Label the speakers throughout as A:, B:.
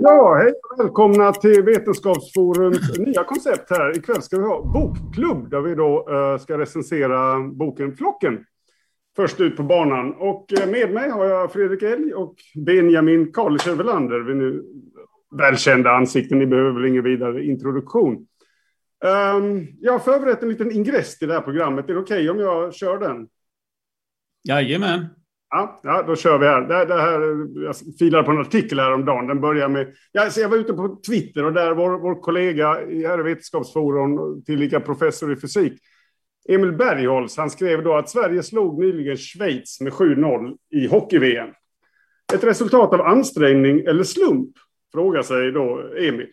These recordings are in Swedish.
A: Ja, hej och välkomna till Vetenskapsforums nya koncept här. Ikväll ska vi ha bokklubb där vi då eh, ska recensera boken Flocken. Först ut på banan. Och eh, med mig har jag Fredrik Elg och Benjamin Karlisch Överlander. Vi nu välkända ansikten, ni behöver väl ingen vidare introduktion. Ehm, jag har förberett en liten ingress till det här programmet. Är det okej okay om jag kör den?
B: Jajamän.
A: Ja, ja, då kör vi här. Det, det här. Jag filade på en artikel häromdagen. Den börjar med... Ja, så jag var ute på Twitter och där vår, vår kollega här i Vetenskapsforum, tillika professor i fysik, Emil Bergholz, han skrev då att Sverige slog nyligen Schweiz med 7-0 i hockey-VM. Ett resultat av ansträngning eller slump? Frågar sig då Emil.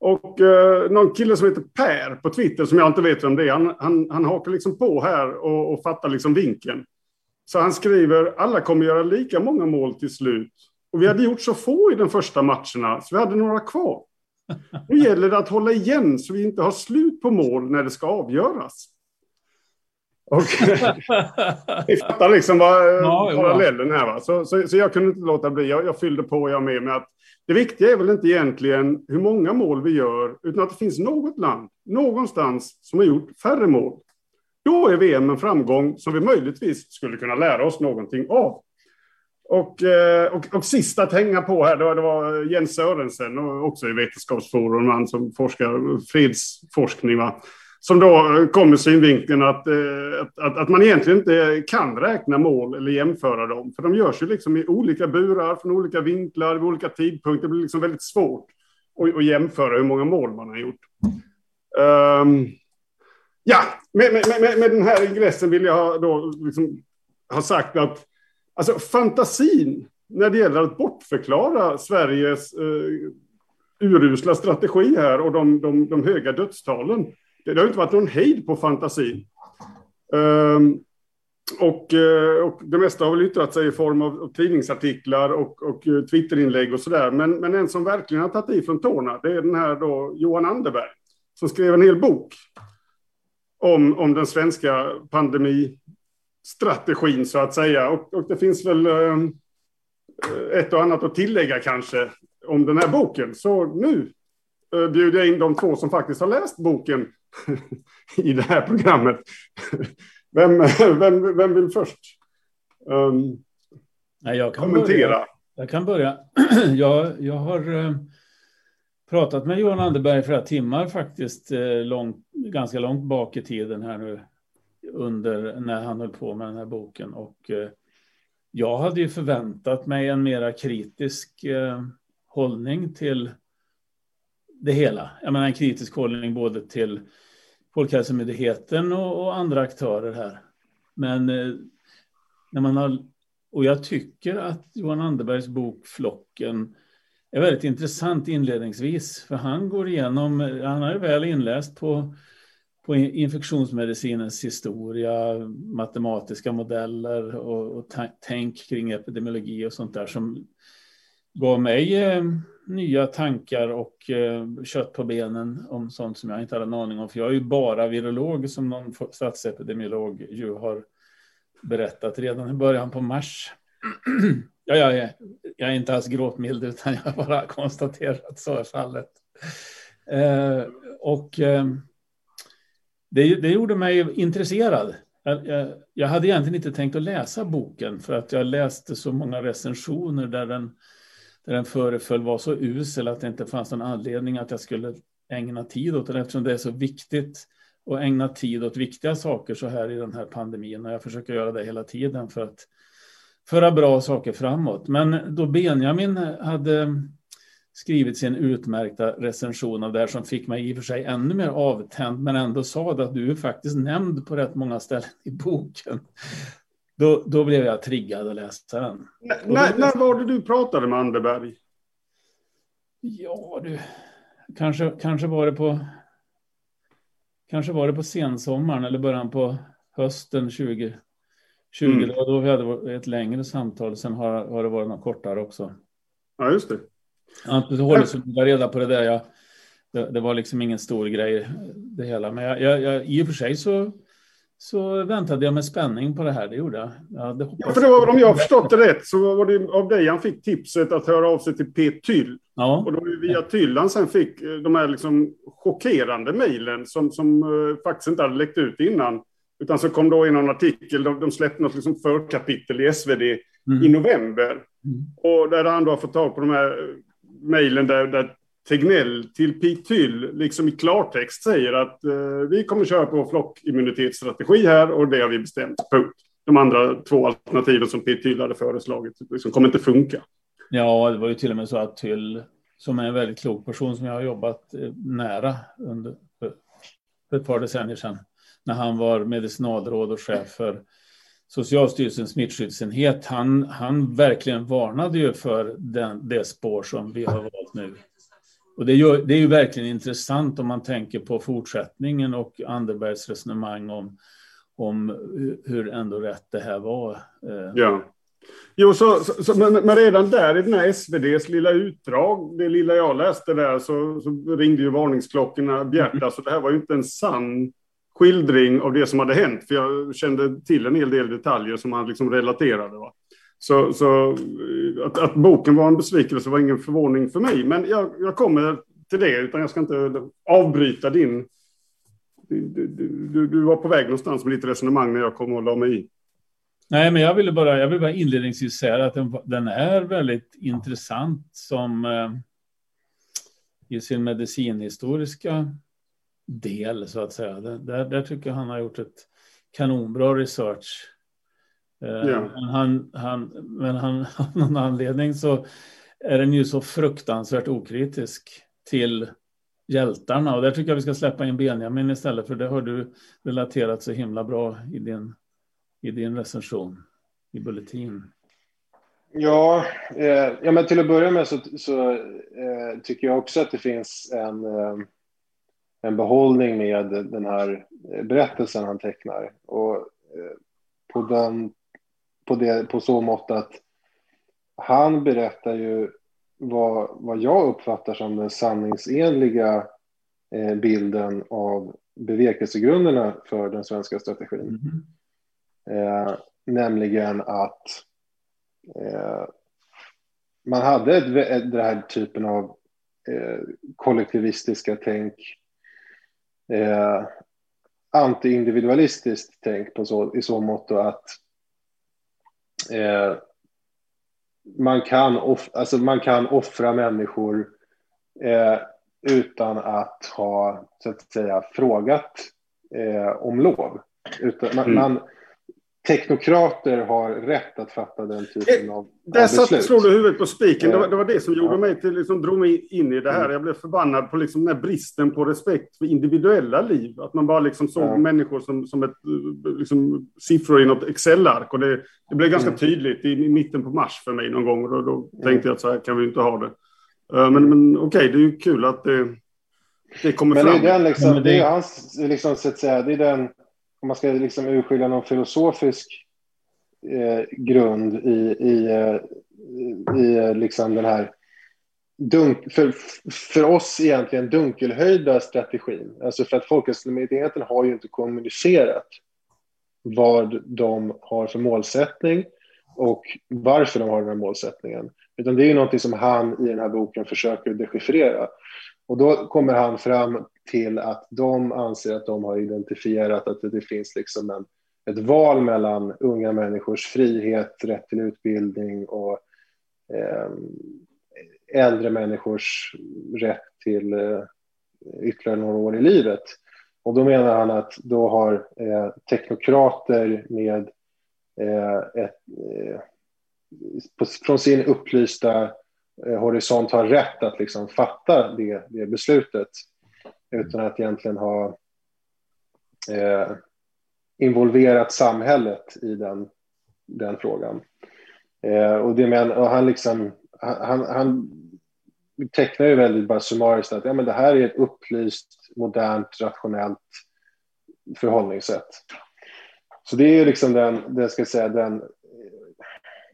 A: Och eh, någon kille som heter Per på Twitter, som jag inte vet vem det är, han, han, han hakar liksom på här och, och fattar liksom vinkeln. Så han skriver, alla kommer göra lika många mål till slut. Och vi hade gjort så få i de första matcherna, så vi hade några kvar. Nu gäller det att hålla igen så vi inte har slut på mål när det ska avgöras. Och vi fattar liksom vad ja, parallellen här. Va? Så, så, så, jag kunde inte låta bli. Jag, jag fyllde på jag med, med att det viktiga är väl inte egentligen hur många mål vi gör, utan att det finns något land någonstans som har gjort färre mål. Då är VM en framgång som vi möjligtvis skulle kunna lära oss någonting av. Och, eh, och, och sist att hänga på här, det var Jens Sörensen, också i Vetenskapsforum, han som forskar fredsforskning, va? som då kom med synvinkeln att, eh, att, att, att, man egentligen inte kan räkna mål eller jämföra dem. För de görs ju liksom i olika burar, från olika vinklar, vid olika tidpunkter. Det blir liksom väldigt svårt att, att jämföra hur många mål man har gjort. Um, ja, med, med, med, med, den här ingressen vill jag ha, då liksom, ha sagt att alltså, fantasin när det gäller att bortförklara Sveriges eh, urusla strategi här och de, de, de höga dödstalen. Det, det har inte varit någon hejd på fantasin. Um, och, eh, och det mesta har väl yttrat sig i form av, av tidningsartiklar och, och eh, Twitterinlägg och sådär. Men, men en som verkligen har tagit i från tårna, det är den här då Johan Anderberg, som skrev en hel bok om, om den svenska pandemistrategin så att säga. Och, och det finns väl eh, ett och annat att tillägga kanske om den här boken. Så nu eh, bjuder jag in de två som faktiskt har läst boken i det här programmet. Vem, vem, vem vill först um,
B: Nej, jag kan
A: kommentera?
B: Börja. Jag kan börja. Jag, jag har uh, pratat med Johan Anderberg flera timmar faktiskt, eh, långt, ganska långt bak i tiden här nu under när han höll på med den här boken. Och eh, jag hade ju förväntat mig en mera kritisk eh, hållning till det hela. Jag menar en kritisk hållning både till Folkhälsomyndigheten och, och andra aktörer här. Men när man har, och jag tycker att Johan Anderbergs bok Flocken är väldigt intressant inledningsvis, för han går igenom, han är väl inläst på, på infektionsmedicinens historia, matematiska modeller och, och tänk kring epidemiologi och sånt där som gav mig eh, nya tankar och eh, kött på benen om sånt som jag inte hade en aning om. För jag är ju bara virolog som någon statsepidemiolog ju har berättat redan i början på mars. ja, jag, är, jag är inte alls gråtmild utan jag har bara konstaterat att så är fallet. Eh, och eh, det, det gjorde mig intresserad. Jag, jag, jag, hade egentligen inte tänkt att läsa boken för att jag läste så många recensioner där den där den föreföll vara så usel att det inte fanns någon anledning att jag skulle ägna tid åt den eftersom det är så viktigt att ägna tid åt viktiga saker så här i den här pandemin och jag försöker göra det hela tiden för att föra bra saker framåt. Men då Benjamin hade skrivit sin utmärkta recension av det här som fick mig i och för sig ännu mer avtänd men ändå sa att du är faktiskt nämnd på rätt många ställen i boken. Då, då blev jag triggad att läsa den.
A: när, när var det du pratade med Anderberg?
B: Ja, du. Kanske, kanske var det på. Kanske var det på sensommaren eller början på hösten 2020. Mm. Då vi hade ett längre samtal. Sen har, har det varit något kortare också.
A: Ja, just det.
B: Hållit så reda på det där. Jag, det, det, var liksom ingen stor grej det hela. Men jag, jag, jag, i och för sig så så väntade jag med spänning på det här. Det gjorde jag.
A: jag ja, för det var, om jag har förstått det rätt så var det av dig han fick tipset att höra av sig till P. Tyll. Ja. Och då via Tyll han sen fick eh, de här liksom chockerande mejlen som, som uh, faktiskt inte hade läckt ut innan. Utan så kom då in en artikel, de, de släppte något liksom förkapitel i SvD mm. i november. Mm. Och där han då har fått tag på de här eh, mejlen där, där Tegnell till Pete Tyll liksom i klartext säger att eh, vi kommer köra på flockimmunitetsstrategi här och det har vi bestämt. Punkt. De andra två alternativen som Pete Tyll hade föreslagit liksom, kommer inte funka.
B: Ja, det var ju till och med så att Tyll, som är en väldigt klok person som jag har jobbat eh, nära under för ett par decennier sedan, när han var medicinalråd och chef för Socialstyrelsens smittskyddsenhet, han, han verkligen varnade ju för den, det spår som vi har valt nu. Och det, gör, det är ju verkligen intressant om man tänker på fortsättningen och Anderbergs resonemang om, om hur ändå rätt det här var.
A: Eh. Ja. Jo, så, så, men, men, redan där i den här SVDs lilla utdrag, det lilla jag läste där, så, så ringde ju varningsklockorna bjärta. Så det här var ju inte en sann skildring av det som hade hänt. För jag kände till en hel del detaljer som han liksom relaterade. Va? Så, så eh, att, att, boken var en besvikelse var ingen förvåning för mig. Men jag, jag kommer till det, utan jag ska inte avbryta din... Du, du, du, var på väg någonstans med ditt resonemang när jag kom och la mig i.
B: Nej, men jag ville bara, jag vill bara inledningsvis säga att den, den är väldigt intressant som eh, i sin medicinhistoriska del, så att säga. Där, där tycker jag han har gjort ett kanonbra research Eh, ja. Men, han, han, men han, av någon anledning så är den ju så fruktansvärt okritisk till hjältarna. Och där tycker jag vi ska släppa in Benjamin istället, för det har du relaterat så himla bra i din, i din recension i Bulletin.
C: Ja, eh, ja, men till att börja med så, så eh, tycker jag också att det finns en, eh, en behållning med den här berättelsen han tecknar. Och eh, på den på, det, på så mått att han berättar ju vad, vad jag uppfattar som den sanningsenliga eh, bilden av bevekelsegrunderna för den svenska strategin. Mm. Eh, nämligen att eh, man hade ett, ett, den här typen av eh, kollektivistiska tänk, eh, anti-individualistiskt tänk på så, i så mått att eh, man, kan off, alltså man kan offra människor eh, utan att ha så att säga, frågat eh, om lov. Utan man, mm. man, teknokrater har rätt att fatta den typen eh, av,
A: Där av beslut. slog du huvudet på spiken. Det var, det var, det som gjorde ja. mig till, liksom, drog mig in i det här. Mm. Jag blev förbannad på liksom, den här bristen på respekt för individuella liv. Att man bara liksom såg ja. människor som, som ett, liksom, siffror i något Excel-ark. Och det, det blev ganska mm. tydligt i, i, mitten på mars för mig någon gång. Och då, då mm. tänkte jag att så här kan vi inte ha det. Uh, men men okej, okay, det är ju kul att det, det kommer
C: men
A: fram.
C: Det är, den liksom, det är hans, liksom, så att säga, det är den om man ska liksom urskilja någon filosofisk eh, grund i, i, eh, i eh, liksom den här dunk, för, för oss egentligen dunkelhöjda strategin. Alltså för att Folkhälsomyndigheten har ju inte kommunicerat vad de har för målsättning och varför de har den här målsättningen. Utan det är ju någonting som han i den här boken försöker dechiffrera. Och då kommer han fram till att de anser att de har identifierat att det finns liksom en, ett val mellan unga människors frihet, rätt till utbildning och eh, äldre människors rätt till eh, ytterligare några år i livet. Och då menar han att då har eh, teknokrater med eh, ett, eh, på, från sin upplysta Eh, horisont har rätt att liksom fatta det, det beslutet utan att egentligen ha eh, involverat samhället i den, den frågan. Eh, och, det men, och han, liksom, han, han tecknar ju väldigt bara summariskt att ja, men det här är ett upplyst, modernt, rationellt förhållningssätt. Så det är liksom den, den, ska säga, den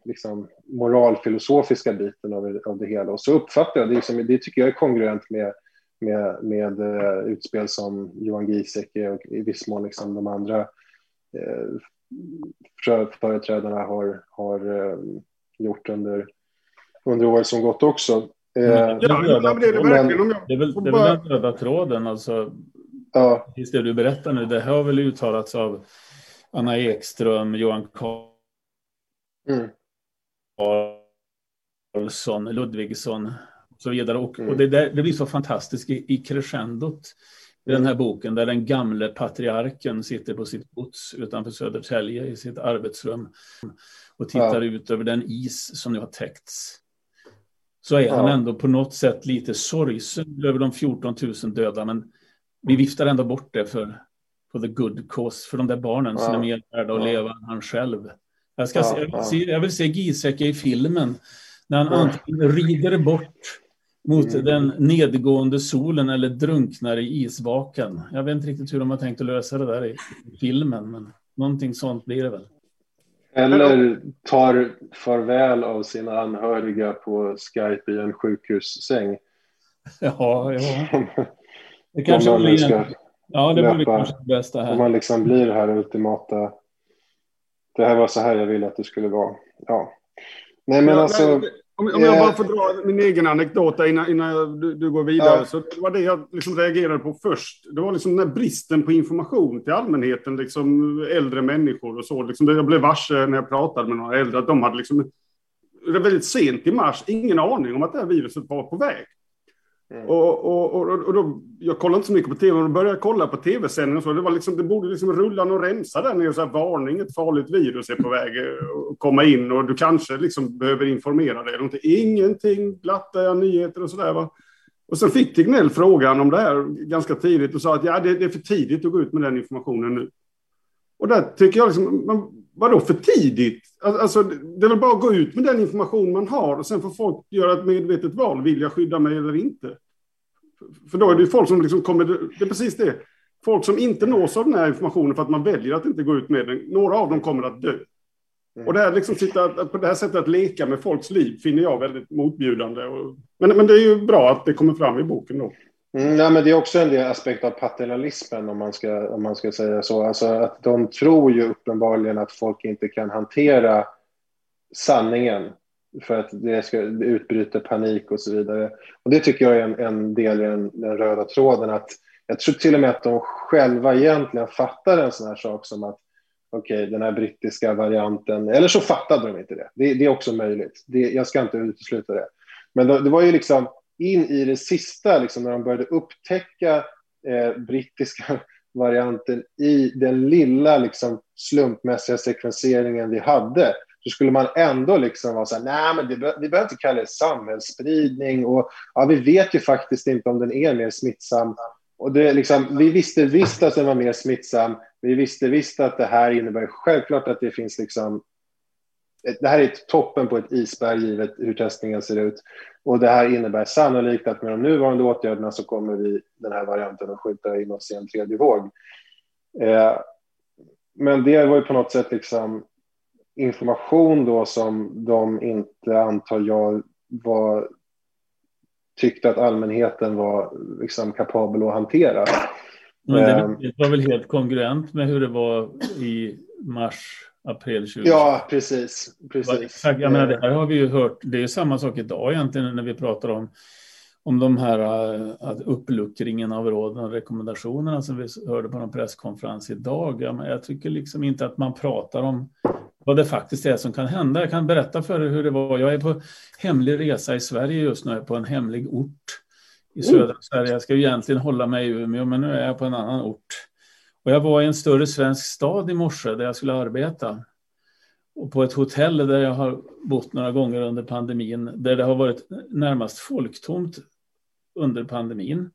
C: liksom moralfilosofiska biten av, av det hela. Och så uppfattar jag det, liksom, det tycker jag är kongruent med med, med uh, utspel som Johan Giesecke och i viss mån liksom de andra företrädarna har, har gjort under, under året som gått också.
B: det, är väl, den röda tråden, alltså. Ja. Just det du berättar nu, det har väl uttalats av Anna Ekström, Johan Karlsson, mm. Ludvigsson och så vidare. Och, mm. och det, där, det blir så fantastiskt i, i crescendot i den här mm. boken där den gamle patriarken sitter på sitt gods utanför Södertälje i sitt arbetsrum och tittar ja. ut över den is som nu har täckts. Så är ja. han ändå på något sätt lite sorgsen över de 14 000 döda, men vi viftar ändå bort det för, för the good cause, för de där barnen ja. som är mer värda att leva än han själv. Jag, ska se, jag, vill se, jag vill se Giesecke i filmen när han antingen rider bort mot mm. den nedgående solen eller drunknar i isbaken. Jag vet inte riktigt hur de har tänkt att lösa det där i filmen, men någonting sånt blir det väl.
C: Eller tar farväl av sina anhöriga på Skype i en sjukhussäng.
B: Ja, ja. Det kanske blir, ja, det blir kanske det bästa här.
C: Om man liksom blir det här ultimata. Det här var så här jag ville att det skulle vara. Ja. Nej, men ja, alltså.
A: Om, om jag bara får dra min egen anekdot innan, innan du, du, går vidare. Ja. Så det var det jag liksom reagerade på först. Det var liksom den här bristen på information till allmänheten, liksom äldre människor och så. Liksom jag blev varse när jag pratade med några äldre att de hade liksom väldigt sent i mars ingen aning om att det här viruset var på väg. Mm. Och, och, och, och då, jag kollade inte så mycket på tv, men då började jag kolla på tv-sändningen. Det, liksom, det borde liksom rulla någon remsa där nere, så här, varning, ett farligt virus är på väg eh, att komma in och du kanske liksom behöver informera dig. Ingenting, glatta nyheter och sådär. Och sen fick Tegnell frågan om det här ganska tidigt och sa att ja, det, det, är för tidigt att gå ut med den informationen nu. Och där tycker jag, liksom, vadå för tidigt? Alltså, det är väl bara att gå ut med den information man har och sen får folk göra ett medvetet val. Vill jag skydda mig eller inte? För då är det ju folk som liksom kommer, det är precis det. Folk som inte nås av den här informationen för att man väljer att inte gå ut med den. Några av dem kommer att dö. Och det här liksom sitta, på det här sättet att leka med folks liv finner jag väldigt motbjudande. Men, men det är ju bra att det kommer fram i boken då.
C: Mm, nej, men det är också en del aspekt av paternalismen om man, ska, om man ska säga så. Alltså att de tror ju uppenbarligen att folk inte kan hantera sanningen för att det ska utbryta panik och så vidare. Och det tycker jag är en, en del i den, den, röda tråden. Att jag tror till och med att de själva egentligen fattar en sån här sak som att okej, okay, den här brittiska varianten, eller så fattade de inte det. Det, det är också möjligt. Det, jag ska inte utesluta det. Men det, det var ju liksom in i det sista, liksom, när de började upptäcka eh, brittiska varianten i den lilla liksom, slumpmässiga sekvenseringen vi hade, så skulle man ändå liksom vara så här, nej men det, vi behöver inte kalla det samhällsspridning och ja, vi vet ju faktiskt inte om den är mer smittsam. Och det, liksom, vi visste visst att den var mer smittsam. Vi visste visst att det här innebär självklart att det finns liksom det här är toppen på ett isberg givet hur testningen ser ut. Och det här innebär sannolikt att med de nuvarande åtgärderna så kommer vi den här varianten att skjuta in oss i en tredje våg. Eh, men det var ju på något sätt liksom information då som de inte, antar jag, var, tyckte att allmänheten var liksom kapabel att hantera.
B: Men det eh, var väl helt kongruent med hur det var i mars april 20.
C: Ja, precis. precis.
B: Jag menar, det här har vi ju hört. Det är samma sak idag egentligen när vi pratar om, om de här uh, uppluckringen av råden och rekommendationerna som vi hörde på någon presskonferens idag. Jag, jag tycker liksom inte att man pratar om vad det faktiskt är som kan hända. Jag kan berätta för er hur det var. Jag är på hemlig resa i Sverige just nu, på en hemlig ort i södra mm. Sverige. Jag ska ju egentligen hålla mig i Umeå, men nu är jag på en annan ort. Och jag var i en större svensk stad i morse där jag skulle arbeta. Och på ett hotell där jag har bott några gånger under pandemin, där det har varit närmast folktomt under pandemin.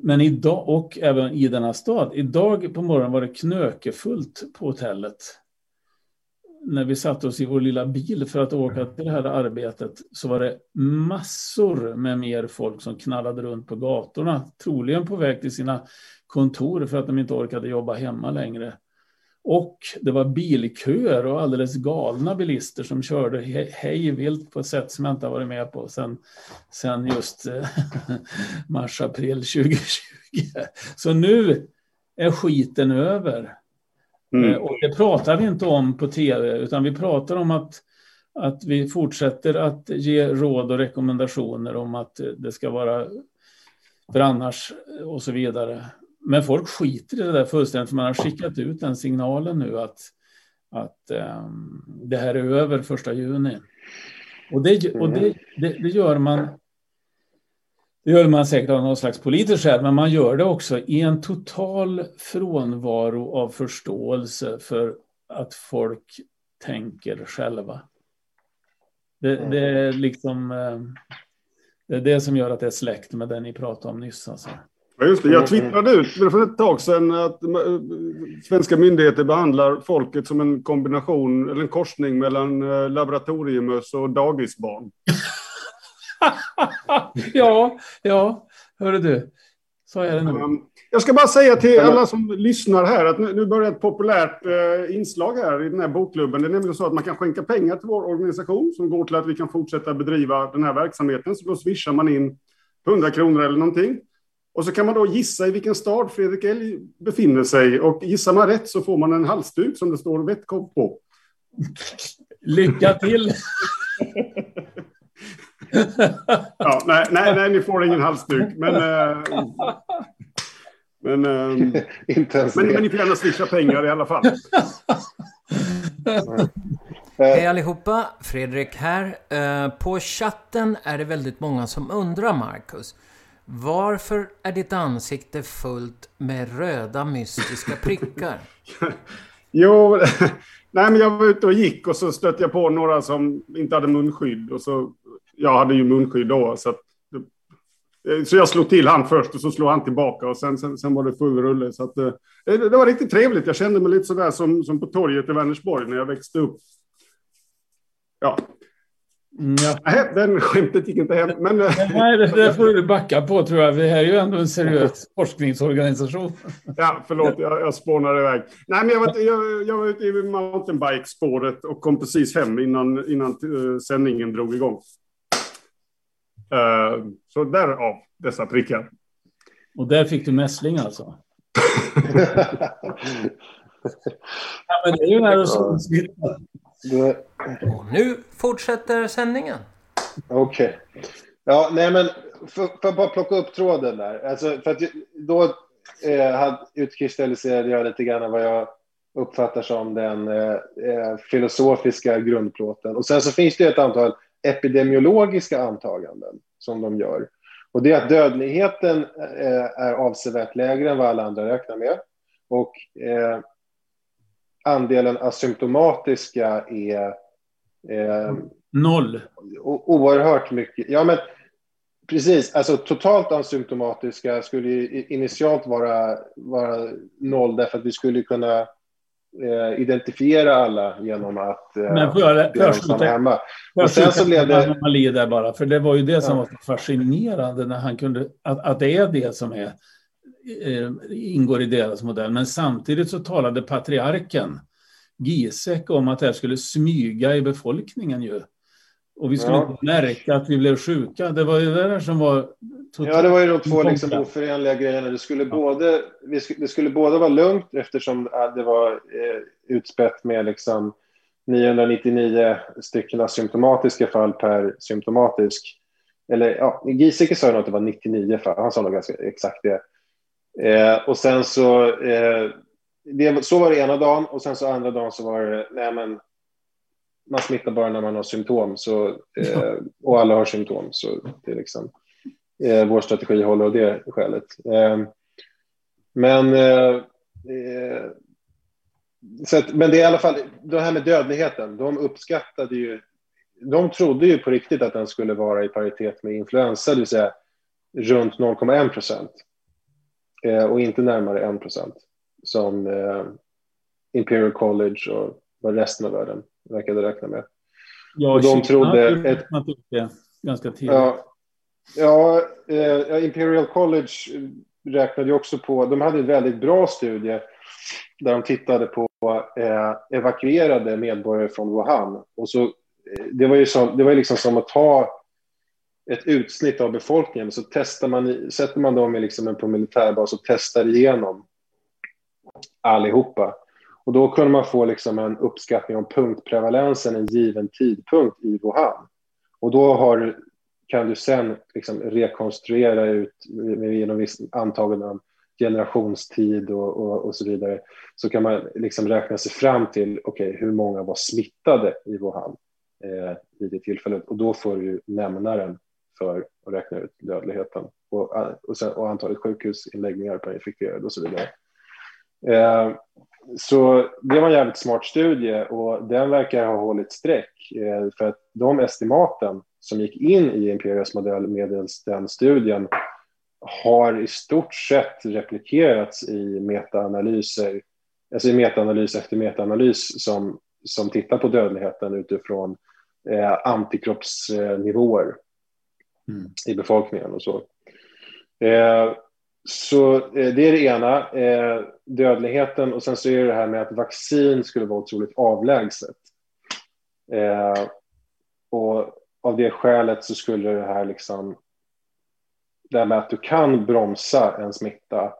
B: Men idag, och även i denna stad, idag på morgonen var det knökefullt på hotellet. När vi satte oss i vår lilla bil för att åka till det här arbetet så var det massor med mer folk som knallade runt på gatorna, troligen på väg till sina kontor för att de inte orkade jobba hemma längre. Och det var bilköer och alldeles galna bilister som körde hej vilt på ett sätt som jag inte har varit med på sen, sen just eh, mars-april 2020. Så nu är skiten över. Mm. Och det pratar vi inte om på tv, utan vi pratar om att, att vi fortsätter att ge råd och rekommendationer om att det ska vara för annars och så vidare. Men folk skiter i det där fullständigt, för man har skickat ut den signalen nu att, att um, det här är över första juni. Och, det, och det, det, det, gör man det gör man säkert av någon slags politisk skäl, men man gör det också i en total frånvaro av förståelse för att folk tänker själva. Det, det är liksom ehm, det är det som gör att det är släkt med det ni pratade om nyss. Alltså.
A: Ja, just det. Jag twittrade ut för ett tag sedan att svenska myndigheter behandlar folket som en kombination eller en korsning mellan eh, laboratoriemöss och dagisbarn.
B: ja, ja, hörru du. Så är det nog.
A: Ehm, jag ska bara säga till alla som lyssnar här att nu börjar ett populärt eh, inslag här i den här bokklubben. Det är nämligen så att man kan skänka pengar till vår organisation som går till att vi kan fortsätta bedriva den här verksamheten. Så då swishar man in 100 kronor eller någonting. Och så kan man då gissa i vilken stad Fredrik Elg befinner sig. Och gissar man rätt så får man en halsduk som det står Vettkopp på.
B: Lycka till!
A: ja, nej, nej, nej, ni får ingen halsduk. Men, äh, men, äh, men, men ni får gärna swisha pengar i alla fall.
D: Hej allihopa, Fredrik här. Eh, på chatten är det väldigt många som undrar, Marcus. Varför är ditt ansikte fullt med röda mystiska prickar?
A: jo, nej men jag var ute och gick och så stötte jag på några som inte hade munskydd. Och så, jag hade ju munskydd då. Så, att, så jag slog till han först och så slog han tillbaka och sen, sen, sen var det full rulle. Så att, det, det var riktigt trevligt. Jag kände mig lite sådär som, som på torget i Vänersborg när jag växte upp. Ja,
B: Mm, ja.
A: Nej, den skämtet gick inte hem. Men...
B: Nej, det, det får du backa på tror jag. Här är ju ändå en seriös forskningsorganisation.
A: Ja, förlåt, jag, jag spånade iväg. Nej, men jag, var, jag, jag var ute i mountainbikespåret och kom precis hem innan, innan sändningen drog igång. Uh, så därav dessa prickar.
B: Och där fick du mässling alltså? ja, men det är ju när du.
D: Och nu fortsätter sändningen.
C: Okej. Okay. Ja, nej men för, för att bara plocka upp tråden där. Alltså, för att då eh, utkristalliserade jag lite grann vad jag uppfattar som den eh, eh, filosofiska grundplåten. Och sen så finns det ett antal epidemiologiska antaganden som de gör. Och det är att dödligheten eh, är avsevärt lägre än vad alla andra räknar med. Och eh, andelen asymptomatiska är eh,
B: Noll.
C: Oerhört mycket. Ja, men precis. Alltså totalt asymptomatiska skulle initialt vara, vara noll därför att vi skulle kunna eh, identifiera alla genom att eh,
B: Men får jag, jag stanna
C: hemma.
B: Och sen så blev det... anomali där bara, för det var ju det som ja. var fascinerande när han kunde, att, att det är det som är Eh, ingår i deras modell. Men samtidigt så talade patriarken Gisek om att det här skulle smyga i befolkningen ju. Och vi skulle ja. inte märka att vi blev sjuka. Det var ju det där som var...
C: Ja, det var ju de två liksom oförenliga grejerna. Det skulle, ja. både, det skulle både vara lugnt eftersom det var eh, utspätt med liksom 999 stycken asymptomatiska fall per symptomatisk. Eller ja, Giesecke sa nog att det var 99 fall. Han sa nog ganska exakt det. Eh, och sen så, eh, det, så var det ena dagen och sen så andra dagen så var det, nej men man smittar bara när man har symptom så, eh, och alla har symptom. Så det är liksom, eh, vår strategi håller av det skälet. Eh, men, eh, så att, men det är i alla fall, det här med dödligheten, de uppskattade ju, de trodde ju på riktigt att den skulle vara i paritet med influensa, det vill säga runt 0,1 procent eh, och inte närmare 1 procent som eh, Imperial College och resten av världen verkade räkna med.
B: Ja, och de trodde... Ett, det ganska tidigt.
C: Ja, ja eh, Imperial College räknade ju också på... De hade en väldigt bra studie där de tittade på eh, evakuerade medborgare från Wuhan. Och så, eh, det var ju som, det var liksom som att ta ett utsnitt av befolkningen så testar man, sätter man dem liksom på militärbas och testar igenom allihopa. Och då kunde man få liksom en uppskattning om punktprevalensen en given tidpunkt i Wuhan. Och då har, kan du sen liksom rekonstruera ut genom viss antagande om generationstid och, och, och, så vidare så kan man liksom räkna sig fram till okay, hur många var smittade i Wuhan eh, vid det tillfället och då får du nämnaren för att räkna ut dödligheten och, och, sen, och antalet sjukhusinläggningar per infekterad och så vidare. Eh, så det var en jävligt smart studie och den verkar ha hållit streck eh, för att de estimaten som gick in i Imperias modell med den studien har i stort sett replikerats i metaanalyser, alltså i metaanalys efter metaanalys som, som tittar på dödligheten utifrån eh, antikroppsnivåer mm. i befolkningen och så. Eh, så eh, det är det ena, eh, dödligheten och sen så är det det här med att vaccin skulle vara otroligt avlägset. Eh, och av det skälet så skulle det här liksom det här med att du kan bromsa en smitta,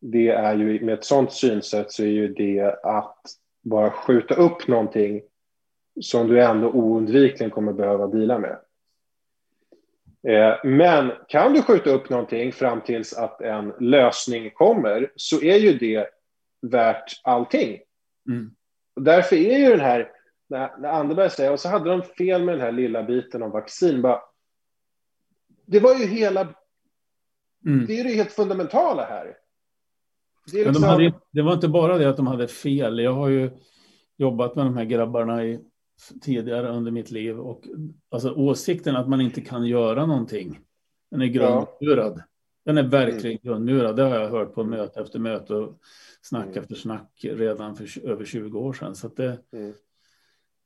C: det är ju med ett sådant synsätt så är ju det att bara skjuta upp någonting som du ändå oundvikligen kommer behöva dela med. Eh, men kan du skjuta upp någonting fram tills att en lösning kommer så är ju det värt allting. Mm. Och därför är ju den här, när, när Anderberg säger, och så hade de fel med den här lilla biten om vaccin, bara, det var ju hela, mm. det är det helt fundamentala här.
B: Det, liksom... de hade, det var inte bara det att de hade fel, jag har ju jobbat med de här grabbarna i tidigare under mitt liv. Och alltså åsikten att man inte kan göra någonting, den är grundmurad. Ja. Den är verkligen mm. grundmurad. Det har jag hört på möte efter möte och snack mm. efter snack redan för över 20 år sedan. Så det, mm.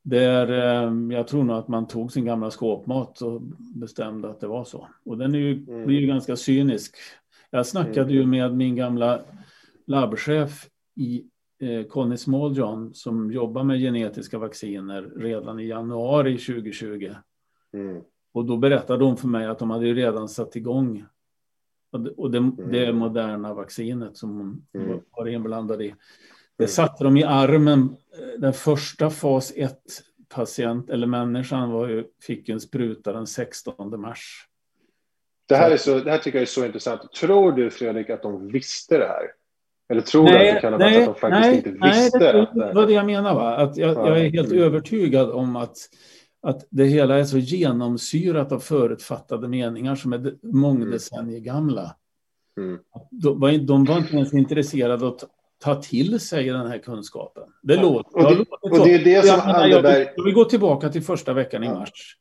B: det är, eh, jag tror nog att man tog sin gamla skåpmat och bestämde att det var så. Och den är ju, mm. blir ju ganska cynisk. Jag snackade ju mm. med min gamla labbchef i Conny Smalljohn som jobbar med genetiska vacciner redan i januari 2020. Mm. Och då berättade de för mig att de hade redan satt igång och det, mm. det moderna vaccinet som hon mm. var inblandad i. Det mm. satte de i armen. Den första fas 1 patient eller människan var ju, fick en spruta den 16 mars.
C: Det här, är så, det här tycker jag är så intressant. Tror du Fredrik att de visste det här? Eller tror nej, du att det kan ha varit att de faktiskt nej, inte visste? Nej,
B: det var det jag menar. Va? Att jag, ja. jag är helt mm. övertygad om att, att det hela är så genomsyrat av förutfattade meningar som är mångdecennier gamla. Mm. De, de var inte ens intresserade av att ta till sig den här kunskapen. Det ja. låter,
C: och det, och det är det som Anderberg...
B: Jag, jag vill gå tillbaka till första veckan i mars.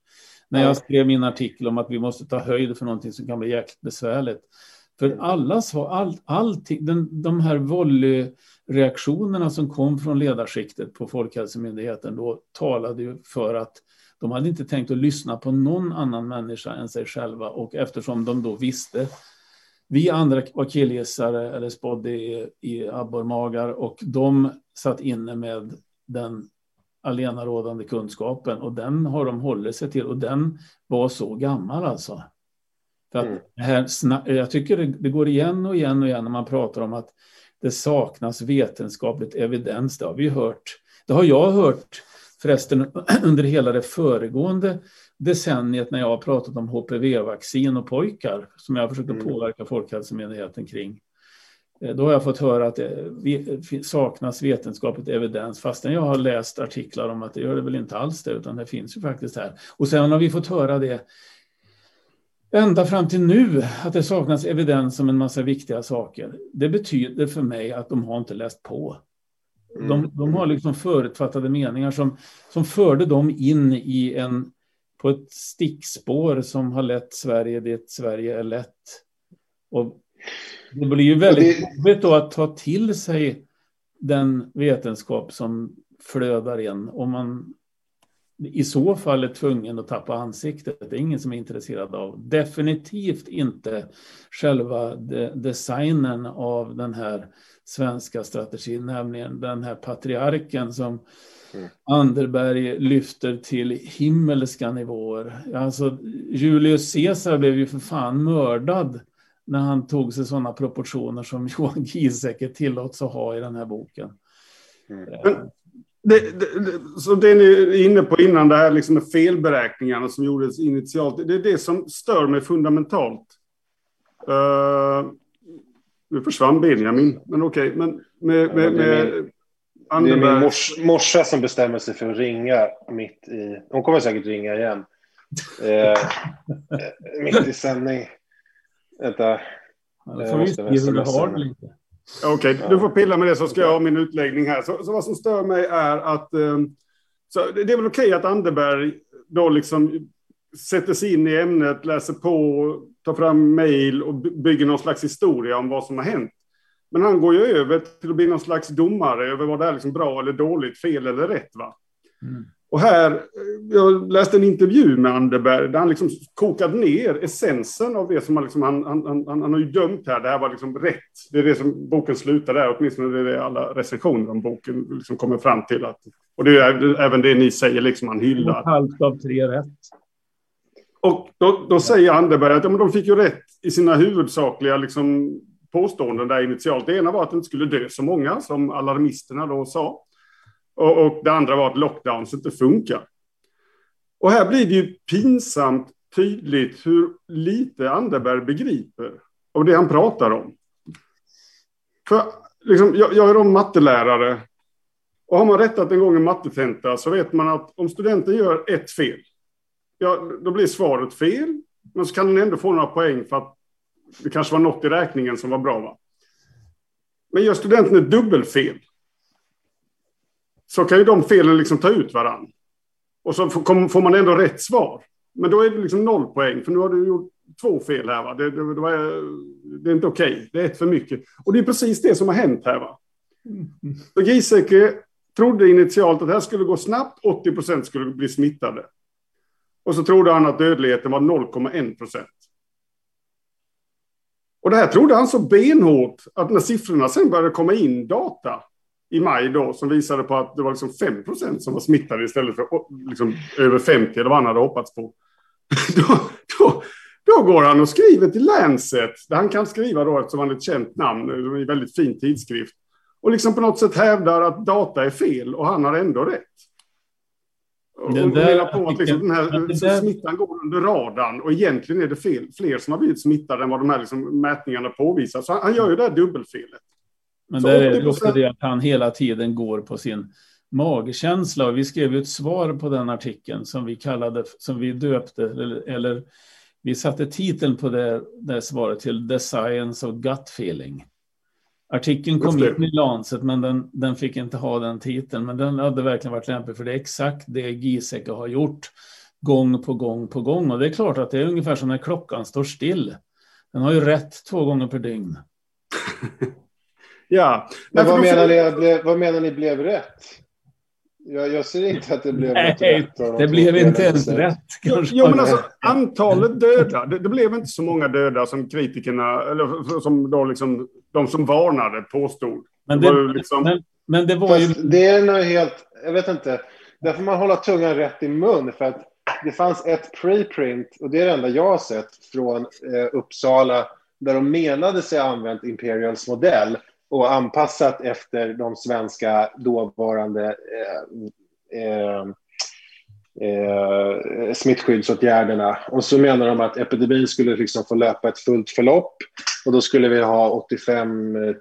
B: När jag skrev min artikel om att vi måste ta höjd för någonting som kan bli jäkligt besvärligt. För alla svar, all, allting, den, de här volleyreaktionerna som kom från ledarskiktet på Folkhälsomyndigheten då talade ju för att de hade inte tänkt att lyssna på någon annan människa än sig själva och eftersom de då visste vi andra var killgissare eller spådde i, i abborrmagar och de satt inne med den allenarådande kunskapen och den har de hållit sig till och den var så gammal alltså. För att mm. här, jag tycker det, det, går igen och igen och igen när man pratar om att det saknas vetenskapligt evidens. Det har vi hört. Det har jag hört förresten under hela det föregående decenniet när jag har pratat om HPV-vaccin och pojkar som jag försökte mm. påverka Folkhälsomyndigheten kring. Eh, då har jag fått höra att det saknas vetenskapligt evidens fastän jag har läst artiklar om att det gör det väl inte alls det utan det finns ju faktiskt här. Och sen har vi fått höra det ända fram till nu att det saknas evidens om en massa viktiga saker. Det betyder för mig att de har inte läst på. De, mm. de har liksom förutfattade meningar som, som förde dem in i en, på ett stickspår som har lett Sverige dit Sverige är lätt. Och det blir ju väldigt jobbigt då att ta till sig den vetenskap som flödar in om man i så fall är tvungen att tappa ansiktet. Det är ingen som är intresserad av. Definitivt inte själva de designen av den här svenska strategin, nämligen den här patriarken som mm. Anderberg lyfter till himmelska nivåer. Alltså, Julius Caesar blev ju för fan mördad när han tog sig sådana proportioner som Johan Giesecke tillåts att ha i den här boken.
A: Mm. Men det, det, det, så det ni är inne på innan, det här liksom med felberäkningarna som gjordes initialt, det är det som stör mig fundamentalt. Uh, nu försvann Benjamin, men okej. Okay. Men med, med, med
C: Anderberg... Det är min mors, morsa som bestämmer sig för att ringa mitt i... Hon kommer säkert ringa igen. Eh, mitt i sändning. Vänta.
B: Ja, får vi se hur du har det lite.
A: Okej, okay, du får pilla med det så ska jag ha min utläggning här. Så, så vad som stör mig är att... Ehm, så det är väl okej okay att Anderberg då liksom sätter sig in i ämnet, läser på, tar fram mejl och bygger någon slags historia om vad som har hänt. Men han går ju över till att bli någon slags domare över vad det är liksom bra eller dåligt, fel eller rätt. Va? Mm. Och här, eh, jag läste en intervju med Anderberg där han liksom kokade ner essensen av det som han, liksom, han, han, han, han har ju dömt här. Det här var liksom rätt. Det är det som boken slutar där, åtminstone det är det alla recensioner om boken liksom kommer fram till. Att, och det är även det ni säger, liksom han hyllar.
B: Halvt av tre rätt.
A: Och då, då säger Anderberg att ja, de fick ju rätt i sina huvudsakliga liksom, påståenden där initialt. Det ena var att det inte skulle dö så många, som alarmisterna då sa. Och, och det andra var att lockdowns inte funkar. Och här blir det ju pinsamt tydligt hur lite Anderberg begriper av det han pratar om. För liksom, jag, jag är då mattelärare. Och har man rättat en gång en mattetenta så vet man att om studenten gör ett fel, ja, då blir svaret fel. Men så kan den ändå få några poäng för att det kanske var något i räkningen som var bra. Va? Men gör studenten ett dubbelfel så kan ju de felen liksom ta ut varann. Och så får man ändå rätt svar. Men då är det liksom noll poäng, för nu har du gjort två fel här. Va? Det, det, det, var, det är inte okej, okay. det är ett för mycket. Och det är precis det som har hänt här. Va? Så Giesecke trodde initialt att det här skulle gå snabbt, 80 procent skulle bli smittade. Och så trodde han att dödligheten var 0,1 procent. Och det här trodde han så benhårt att när siffrorna sen började komma in data i maj då som visade på att det var liksom 5 procent som var smittade istället för liksom över 50 eller vad han hade hoppats på. då, då, då går han och skriver till Lancet, där han kan skriva då eftersom han är ett känt namn, i väldigt fin tidskrift. Och liksom på något sätt hävdar att data är fel och han har ändå rätt. Och där, menar på att liksom den här smittan går under radarn och egentligen är det fel, fler som har blivit smittade än vad de här liksom mätningarna påvisar. Så han, han gör ju det här dubbelfelet.
B: Men där också det att han hela tiden går på sin magkänsla. Och vi skrev ju ett svar på den artikeln som vi kallade, som vi döpte, eller, eller vi satte titeln på det, det svaret till The Science of Gut Feeling. Artikeln kom in i Lancet, men den, den fick inte ha den titeln. Men den hade verkligen varit lämplig, för det är exakt det Giesecke har gjort gång på gång på gång. Och det är klart att det är ungefär som när klockan står still. Den har ju rätt två gånger per dygn.
A: ja.
C: Men vad, menar ni, vad menar ni blev rätt? Jag, jag ser inte att det blev Nej, rätt.
B: Det blev inte ens rätt.
A: Jo, men alltså antalet döda. Det, det, blev inte så många döda som kritikerna, eller som då liksom, de som varnade påstod.
B: Men det, det liksom... men, men, det var ju...
C: Det är nog helt, jag vet inte. Där får man hålla tungan rätt i mun för att det fanns ett preprint och det är det enda jag har sett från eh, Uppsala där de menade sig använt Imperials modell och anpassat efter de svenska dåvarande eh, eh, eh, smittskyddsåtgärderna. Och så menar de att epidemin skulle liksom få löpa ett fullt förlopp och då skulle vi ha 85 000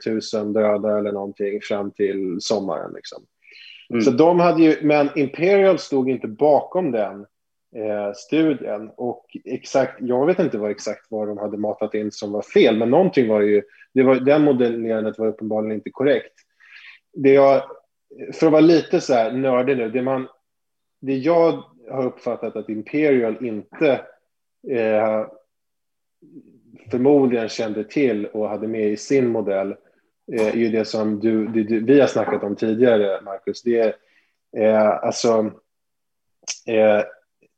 C: döda eller någonting fram till sommaren. Liksom. Mm. Så de hade ju, men Imperial stod inte bakom den eh, studien. Och exakt, jag vet inte vad exakt vad de hade matat in som var fel, men någonting var ju, det var, den modellerandet var uppenbarligen inte korrekt. Det jag, för att vara lite så här nördig nu, det, man, det jag har uppfattat att Imperial inte eh, förmodligen kände till och hade med i sin modell eh, är ju det som du, det, du, vi har snackat om tidigare, Marcus. Det är eh, alltså eh,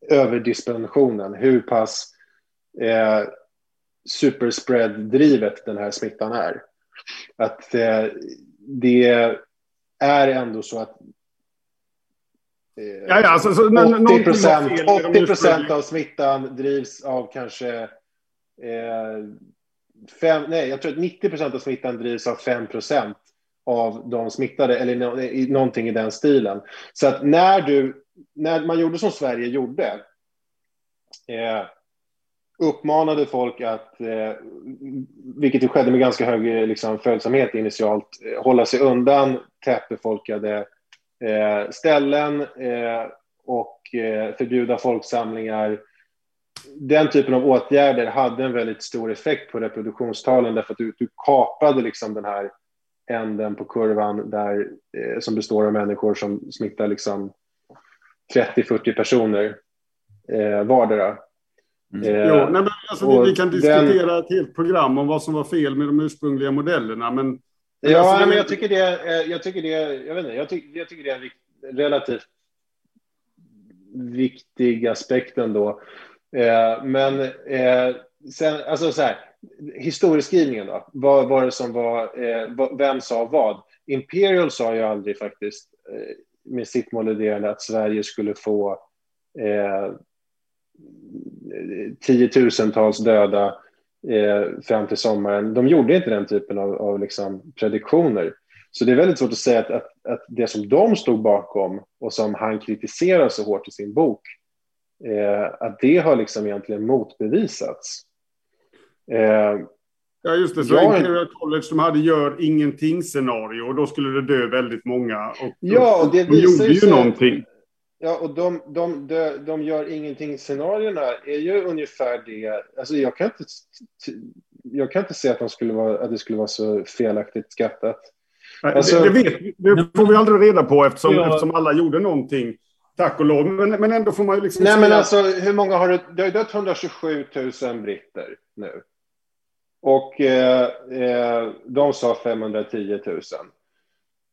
C: överdispensionen, hur pass eh, superspread-drivet den här smittan är. Att eh, det är ändå så att
A: eh, ja, ja, alltså, så,
C: 80 procent 80 av smittan drivs av kanske eh, fem, nej, jag tror att 90 procent av smittan drivs av 5 procent av de smittade eller någonting i den stilen. Så att när, du, när man gjorde som Sverige gjorde, eh, uppmanade folk att, eh, vilket skedde med ganska hög eh, liksom, följsamhet initialt, eh, hålla sig undan tätbefolkade eh, ställen eh, och eh, förbjuda folksamlingar. Den typen av åtgärder hade en väldigt stor effekt på reproduktionstalen därför att du, du kapade liksom den här änden på kurvan där, eh, som består av människor som smittar liksom 30-40 personer eh, vardera.
A: Mm. Eh, jo, nej, men alltså, vi, vi, kan diskutera den... ett helt program om vad som var fel med de ursprungliga modellerna, men...
C: Ja, alltså, men jag tycker det, eh, jag tycker det, jag vet inte, jag tycker, jag tycker det är en relativt viktig aspekt ändå. Eh, men eh, sen, alltså så här, historieskrivningen då, vad var det som var, eh, vem sa vad? Imperial sa ju aldrig faktiskt eh, med sitt målidéande att Sverige skulle få eh, tiotusentals döda eh, fram till sommaren. De gjorde inte den typen av, av liksom prediktioner. Så det är väldigt svårt att säga att, att, att, det som de stod bakom och som han kritiserar så hårt i sin bok, eh, att det har liksom egentligen motbevisats.
A: Eh, ja, just det. Så jag... Imperial College de hade gör ingenting-scenario och då skulle det dö väldigt många. Och
C: ja, och det
A: de gjorde ju sig... någonting.
C: Ja, och de, de, de, de gör ingenting-scenarierna är ju ungefär det. Alltså jag kan inte, jag kan inte se att, de skulle vara, att det skulle vara så felaktigt skattat.
A: Alltså, det, det, vet, det får vi aldrig reda på eftersom, ja. eftersom alla gjorde någonting. Tack och lov. Men, men ändå får man ju liksom
C: Nej, men alltså hur många har du? Det har dött 127 000 britter nu. Och eh, eh, de sa 510 000.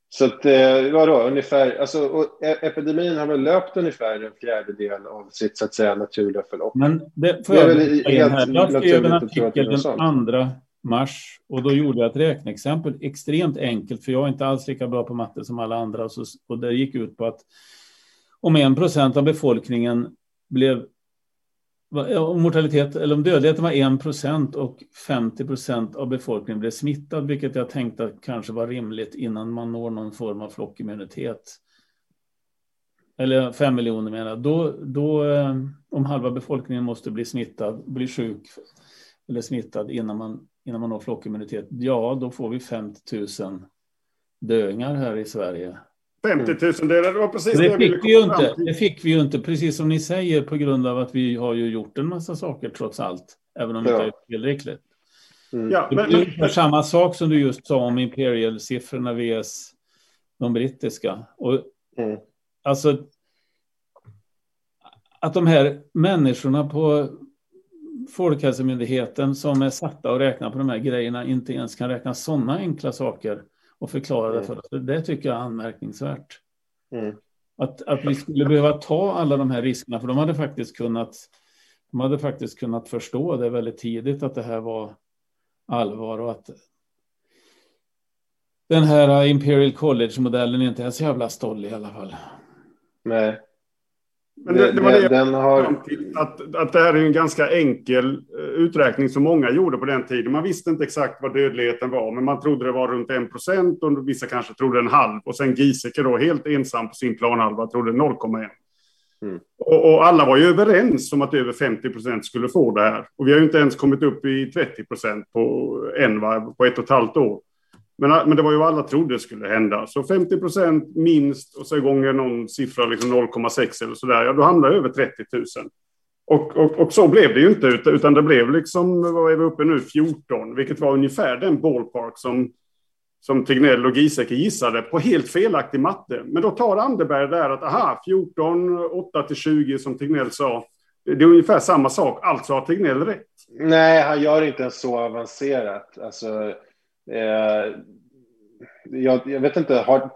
C: Så att, eh, vadå, ungefär, alltså, e- epidemin har väl löpt ungefär en fjärdedel av sitt så att säga naturliga förlopp.
B: Men det jag det är väl helt Jag skrev en artikel den 2 mars och då gjorde jag ett räkneexempel, extremt enkelt, för jag är inte alls lika bra på matte som alla andra. Och, så, och det gick ut på att om en procent av befolkningen blev om mortalitet, eller om dödligheten var 1 procent och 50 procent av befolkningen blev smittad, vilket jag tänkte kanske var rimligt innan man når någon form av flockimmunitet. Eller 5 miljoner menar jag. Då, då, eh, om halva befolkningen måste bli smittad, bli sjuk eller smittad innan man, innan man når flockimmunitet, ja, då får vi 50 000 döingar här i Sverige
A: 50 000, det var precis
B: det, det fick vi ju inte. Det fick vi ju inte, precis som ni säger, på grund av att vi har ju gjort en massa saker trots allt, även om det inte är tillräckligt. Mm. Ja, men, det är men, samma sak som du just sa om Imperial-siffrorna vs de brittiska. Och, mm. Alltså, att de här människorna på Folkhälsomyndigheten som är satta att räkna på de här grejerna inte ens kan räkna sådana enkla saker och förklara det mm. för oss. Det tycker jag är anmärkningsvärt. Mm. Att, att vi skulle behöva ta alla de här riskerna, för de hade faktiskt kunnat de hade faktiskt kunnat förstå det väldigt tidigt att det här var allvar och att den här Imperial College-modellen inte är så jävla stoll i alla fall.
C: Nej.
A: Men det, det var det den har... att, att det här är en ganska enkel eh, uträkning som många gjorde på den tiden. Man visste inte exakt vad dödligheten var, men man trodde det var runt 1 procent och vissa kanske trodde en halv. Och sen Giesecke då helt ensam på sin planhalva trodde 0,1. Mm. Och, och, alla var ju överens om att över 50 procent skulle få det här. Och vi har ju inte ens kommit upp i 30 procent på en, på ett och ett halvt år. Men, ah, men det var ju vad alla trodde skulle hända. Så 50 procent minst och så gånger någon siffra, liksom 0,6 eller så där, ja då hamnar över 30 000. Och, och, och, så blev det ju inte, utan det blev liksom, vad är vi uppe nu, 14, vilket var ungefär den ballpark som, som Tegnell och Giesecke gissade på helt felaktig matte. Men då tar Anderberg där att, aha, 14, 8 till 20 som Tegnell sa, det är ungefär samma sak, alltså har Tegnell rätt.
C: Nej, han gör inte ens så avancerat. Alltså, Eh, jag, jag, vet inte, har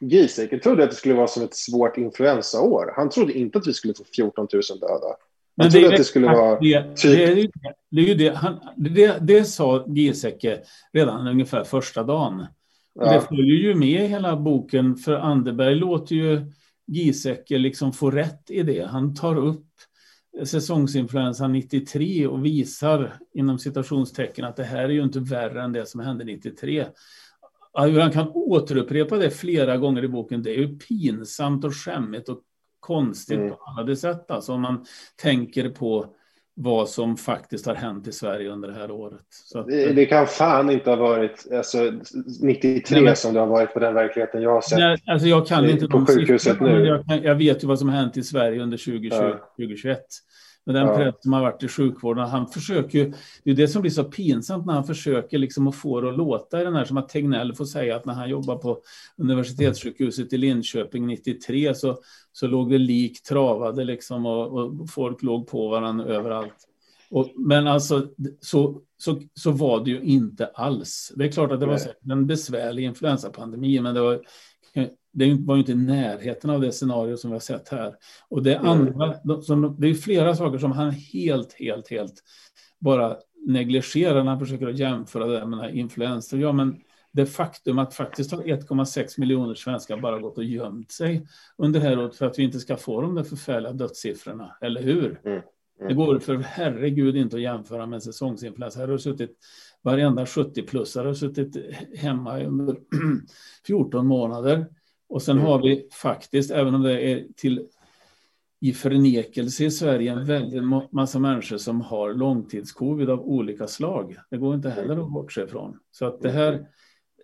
C: Giesecke trodde att det skulle vara som ett svårt influensaår. Han trodde inte att vi skulle få 14 000 döda.
B: Men det, att det skulle vara det, typ... det, är ju, det, ju det, han, det, det sa Giesecke redan ungefär första dagen. Ja. Det följer ju med hela boken, för Anderberg låter ju Giesecke liksom få rätt i det. Han tar upp säsongsinfluensan 93 och visar inom citationstecken att det här är ju inte värre än det som hände 93. hur han kan återupprepa det flera gånger i boken, det är ju pinsamt och skämmigt och konstigt mm. på alla sätt. Alltså om man tänker på vad som faktiskt har hänt i Sverige under det här året.
C: Att, det, det, kan fan inte ha varit alltså, 93 nej, som det har varit på den verkligheten jag har sett. Nej,
B: alltså jag kan inte på sjukhuset nu. Jag, jag, vet ju vad som har hänt i Sverige under 2020, ja. 2021 med den ja. press som har varit i sjukvården. Han försöker det är det som blir så pinsamt när han försöker liksom att få det att låta i den här, som att Tegnell får säga att när han jobbar på universitetssjukhuset i Linköping 93 så, så låg det lik travade liksom och, och folk låg på varandra överallt. Och, men alltså, så, så, så var det ju inte alls. Det är klart att det var en besvärlig influensapandemi, men det var det var ju inte i närheten av det scenario som vi har sett här. Och det, andra, det är flera saker som han helt, helt, helt bara negligerar när han försöker jämföra det med influenser. Ja, men det faktum att faktiskt har 1,6 miljoner svenskar bara gått och gömt sig under det här året för att vi inte ska få de där förfärliga dödssiffrorna, eller hur? Mm. Mm. Det går för herregud inte att jämföra med säsongsinfluensa. Här har suttit varenda 70-plussare har suttit hemma under 14 månader och sen har vi faktiskt, även om det är till i förnekelse i Sverige, en väldig massa människor som har långtidscovid av olika slag. Det går inte heller att bortse ifrån. Så att det här,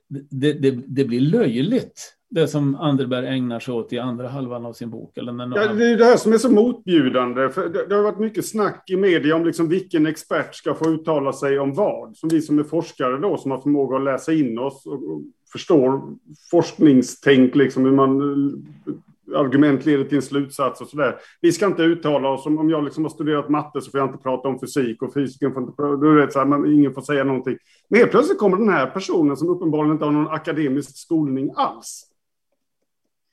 B: det, det, det blir löjligt det som Anderberg ägnar sig åt i andra halvan av sin bok? Eller när
A: ja, det är det här som är så motbjudande. För det, det har varit mycket snack i media om liksom vilken expert ska få uttala sig om vad. Som vi som är forskare då, som har förmåga att läsa in oss och, och förstår forskningstänk, liksom hur man argument leder till en slutsats och sådär. Vi ska inte uttala oss. Om, om jag liksom har studerat matte så får jag inte prata om fysik och fysiken får inte... Är det så här, man, ingen får säga någonting. Men helt plötsligt kommer den här personen som uppenbarligen inte har någon akademisk skolning alls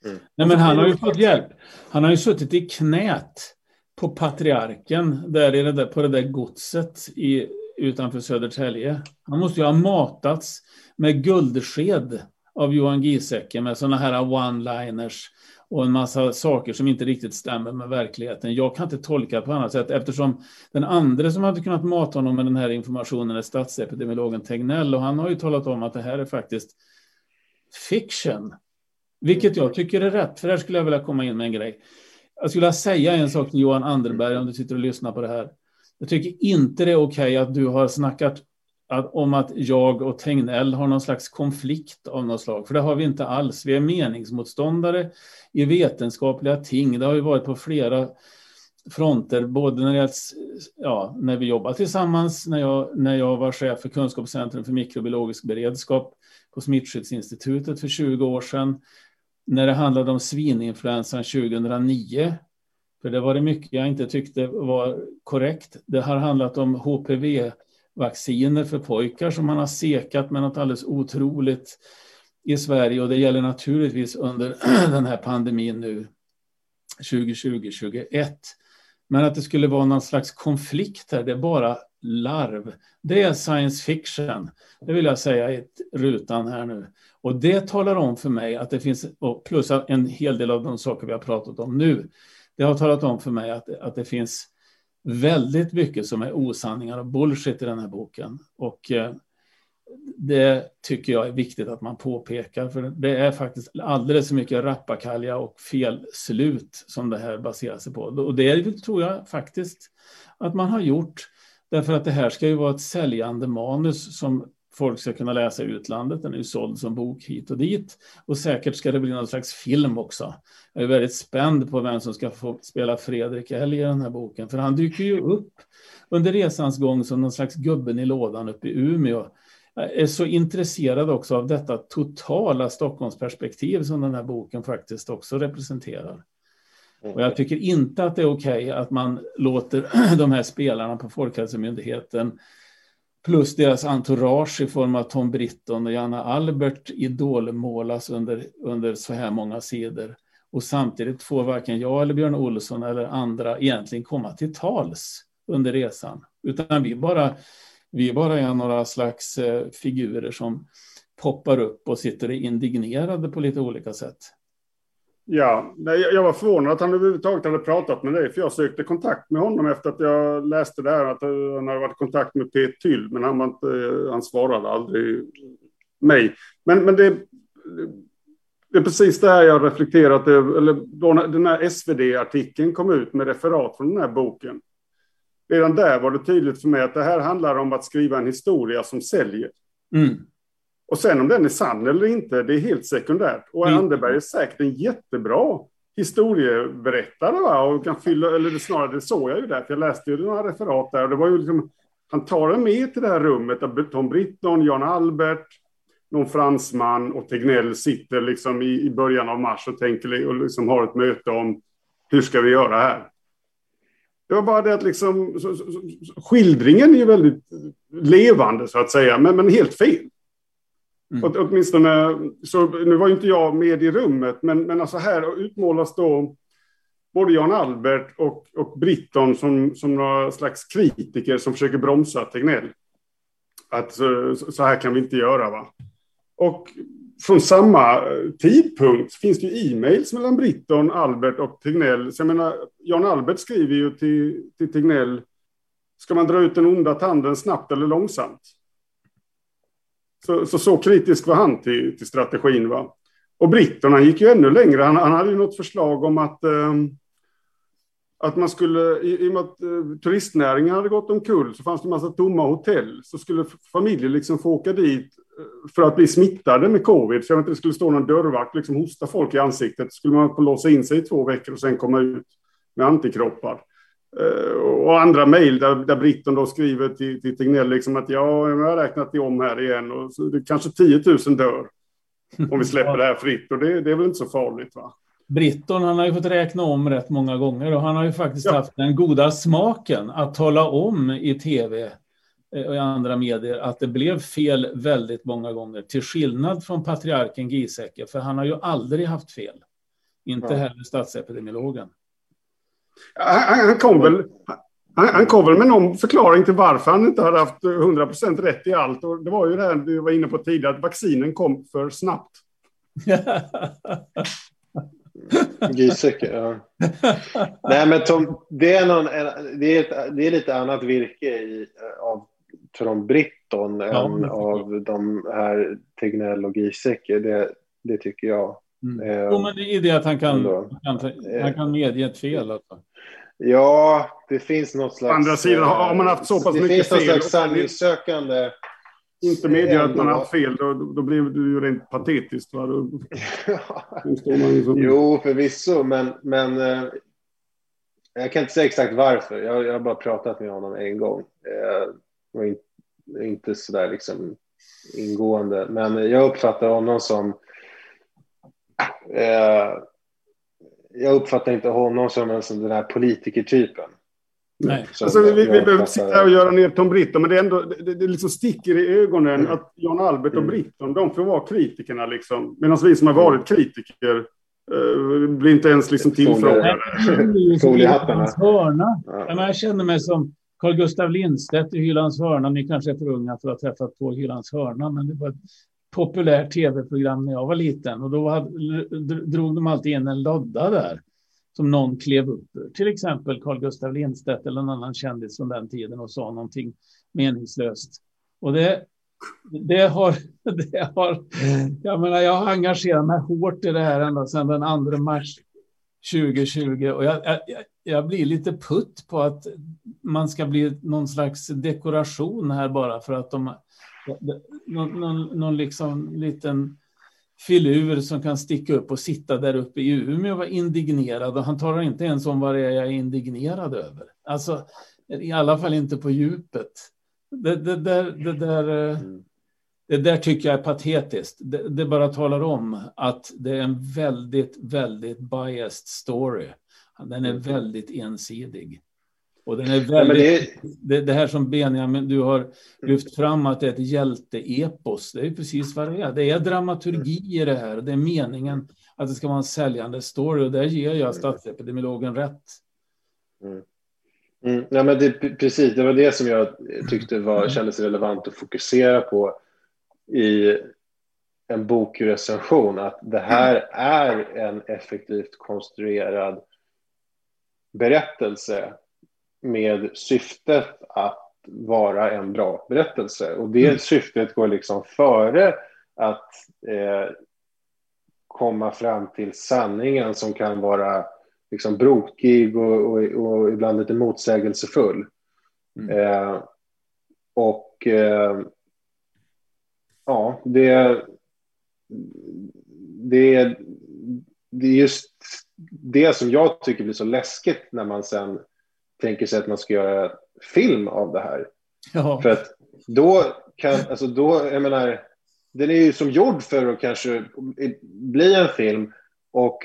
B: Mm. Nej, men han har ju fått hjälp. Han har ju suttit i knät på patriarken där, i det där på det där godset i, utanför Södertälje. Han måste ju ha matats med guldsked av Johan Giesecke med sådana här one-liners och en massa saker som inte riktigt stämmer med verkligheten. Jag kan inte tolka på annat sätt eftersom den andra som hade kunnat mata honom med den här informationen är statsepidemiologen Tegnell och han har ju talat om att det här är faktiskt fiction. Vilket jag tycker är rätt, för här skulle jag vilja komma in med en grej. Jag skulle vilja säga en sak till Johan Anderberg om du sitter och lyssnar på det här. Jag tycker inte det är okej okay att du har snackat att, om att jag och Tegnell har någon slags konflikt av något slag, för det har vi inte alls. Vi är meningsmotståndare i vetenskapliga ting. Det har ju varit på flera fronter, både när, det, ja, när vi jobbade tillsammans, när jag, när jag var chef för Kunskapscentrum för mikrobiologisk beredskap på Smittskyddsinstitutet för 20 år sedan, när det handlade om svininfluensan 2009. För det var det mycket jag inte tyckte var korrekt. Det har handlat om HPV vacciner för pojkar som man har sekat med något alldeles otroligt i Sverige och det gäller naturligtvis under den här pandemin nu 2020-2021. Men att det skulle vara någon slags konflikt här, det är bara larv. Det är science fiction, det vill jag säga i rutan här nu. Och det talar om för mig att det finns, plus en hel del av de saker vi har pratat om nu, det har talat om för mig att, att det finns väldigt mycket som är osanningar och bullshit i den här boken. Och eh, det tycker jag är viktigt att man påpekar, för det är faktiskt alldeles för mycket rappakalja och felslut som det här baserar sig på. Och det tror jag faktiskt att man har gjort, därför att det här ska ju vara ett säljande manus som folk ska kunna läsa i utlandet. Den är ju såld som bok hit och dit. Och säkert ska det bli någon slags film också. Jag är väldigt spänd på vem som ska få spela Fredrik Elg i den här boken. För han dyker ju upp under resans gång som någon slags gubben i lådan uppe i Umeå. Jag är så intresserad också av detta totala Stockholmsperspektiv som den här boken faktiskt också representerar. Och jag tycker inte att det är okej okay att man låter de här spelarna på Folkhälsomyndigheten plus deras entourage i form av Tom Britton och Janna Albert idolmålas under, under så här många sidor. Och samtidigt får varken jag eller Björn Olsson eller andra egentligen komma till tals under resan. Utan vi bara, vi bara är några slags eh, figurer som poppar upp och sitter indignerade på lite olika sätt.
A: Ja, jag var förvånad att han överhuvudtaget hade pratat med dig, för jag sökte kontakt med honom efter att jag läste det här, att han hade varit i kontakt med P. Tyll, men han, var inte, han svarade aldrig mig. Men, men det, det är precis det här jag har reflekterat över. Eller då den här SvD-artikeln kom ut med referat från den här boken. Redan där var det tydligt för mig att det här handlar om att skriva en historia som säljer.
B: Mm.
A: Och sen om den är sann eller inte, det är helt sekundärt. Och
B: Mm.
A: Anderberg är säkert en jättebra historieberättare. Va? Och kan fylla, eller snarare det såg jag ju där, för jag läste ju några referat där. Och det var ju liksom, han tar en med till det här rummet där Tom Britton, Jan Albert, någon fransman och Tegnell sitter liksom i, i början av mars och tänker och liksom har ett möte om hur ska vi göra här? Det var bara det att liksom, så, så, så, skildringen är ju väldigt levande så att säga, men, men helt fel.
B: Mm.
A: Åt, åtminstone, så, nu var ju inte jag med i rummet, men, men alltså här utmålas då både Jan Albert och, och Britton som, som några slags kritiker som försöker bromsa Tegnell. Att så, så här kan vi inte göra. va. Och från samma eh, tidpunkt finns det ju e-mails mellan Britton, Albert och Tegnell. Så jag menar, Jan Albert skriver ju till, till Tegnell, ska man dra ut den onda tanden snabbt eller långsamt? Så, så, så kritisk var han till, till strategin. Va? Och Britton, gick ju ännu längre. Han, han hade ju något förslag om att, eh, att man skulle, i, i och med att eh, turistnäringen hade gått omkull, så fanns det en massa tomma hotell. Så skulle familjer liksom få åka dit eh, för att bli smittade med covid. Så jag vet inte, det skulle stå någon dörrvakt liksom hosta folk i ansiktet. Så skulle man få låsa in sig i två veckor och sen komma ut med antikroppar. Uh, och andra mejl där, där Britton då skriver till, till Tegnell liksom att ja, jag har räknat det om här igen och så det kanske 10 000 dör om vi släpper det här fritt och det, det är väl inte så farligt va?
B: Britton han har ju fått räkna om rätt många gånger och han har ju faktiskt
A: Ja.
B: haft den goda smaken att tala om i tv eh, och i andra medier att det blev fel väldigt många gånger. Till skillnad från patriarken Giesecke, för han har ju aldrig haft fel. Inte
C: Ja.
B: heller statsepidemiologen.
A: Han, han, kom väl, han, han kom väl med någon förklaring till varför han inte hade haft 100 procent rätt i allt. Och det var ju det här vi var inne på tidigare, att vaccinen kom för snabbt.
C: Giesecke, ja. Nej, men Tom, det är, någon, det, är ett, det är lite annat virke i, av Tom Britton
B: Ja,
C: än av de här Tegnell och Giesecke. Det, det tycker jag.
B: Mm.
C: Eh,
B: Jo, men det är det att han kan, han kan, han kan medge ett fel. Alltså.
C: Ja, det finns något slags...
A: Å andra sidan, har- man haft så pass
C: det
A: mycket
C: finns något
A: fel
C: slags sanningssökande...
A: Inte medger att man har haft fel, då, då blir det ju rent patetiskt. Va? Då, då står man ju som...
C: jo, förvisso, men, men eh, jag kan inte säga exakt varför. Jag, jag har bara pratat med honom en gång. Eh, och in, inte sådär liksom ingående, men jag uppfattar honom som... Eh, jag uppfattar inte honom som en sån den här politikertypen.
B: Nej.
C: Som
A: Alltså, vi, vi behöver inte sitta här och göra ner Tom Britton, men det, är ändå, det, det liksom sticker i ögonen
C: Mm.
A: att Jan Albert och
C: Mm.
A: Britton, de får vara kritikerna. Liksom. Medan vi som har varit kritiker eh, blir inte ens liksom tillfrågade.
C: Foliehattarna.
B: Hörna.
C: Ja.
B: Jag känner mig som Carl Gustav Lindstedt i Hylands hörna. Ni kanske är för unga för att ha träffat på Hylands hörna, men det var populärt tv-program när jag var liten och då hade, drog de alltid in en lodda där som någon klev upp ur. Till exempel Carl Gustav Lindstedt eller en annan kändis från den tiden och sa någonting meningslöst. Och det, det har, det har, jag menar, jag har engagerat mig hårt i det här ända sedan den 2 mars 2020 och jag, jag, jag blir lite putt på att man ska bli någon slags dekoration här bara för att de någon, någon, någon liksom liten filur som kan sticka upp och sitta där uppe i Umeå och vara indignerad och han talar inte ens om vad det är jag är indignerad över. Alltså, i alla fall inte på djupet. Det, det, där, det, där, eh, det där tycker jag är patetiskt. Det, det bara talar om att det är en väldigt, väldigt biased story. Den är väldigt ensidig. Och den är
C: Ja,
B: väldigt,
C: det,
B: det, det här som Benjamin, du har lyft fram att det är ett hjälteepos. Det är precis vad det är. Det är dramaturgi i det här. Det är meningen att det ska vara en säljande story och där ger jag statsepidemiologen rätt.
C: Mm, ja, men det, precis, det var det som jag tyckte var, kändes relevant att fokusera på i en bokrecension. Att det här är en effektivt konstruerad berättelse med syftet att vara en bra berättelse. Och det
B: Mm.
C: syftet går liksom före att eh, komma fram till sanningen som kan vara liksom brokig och, och, och ibland lite motsägelsefull. Mm. Eh, och eh, ja, det, det, det är just det som jag tycker blir så läskigt när man sen tänker sig att man ska göra film av det här. Ja. För att då kan, alltså då, jag menar, den är ju som gjord för att kanske bli en film och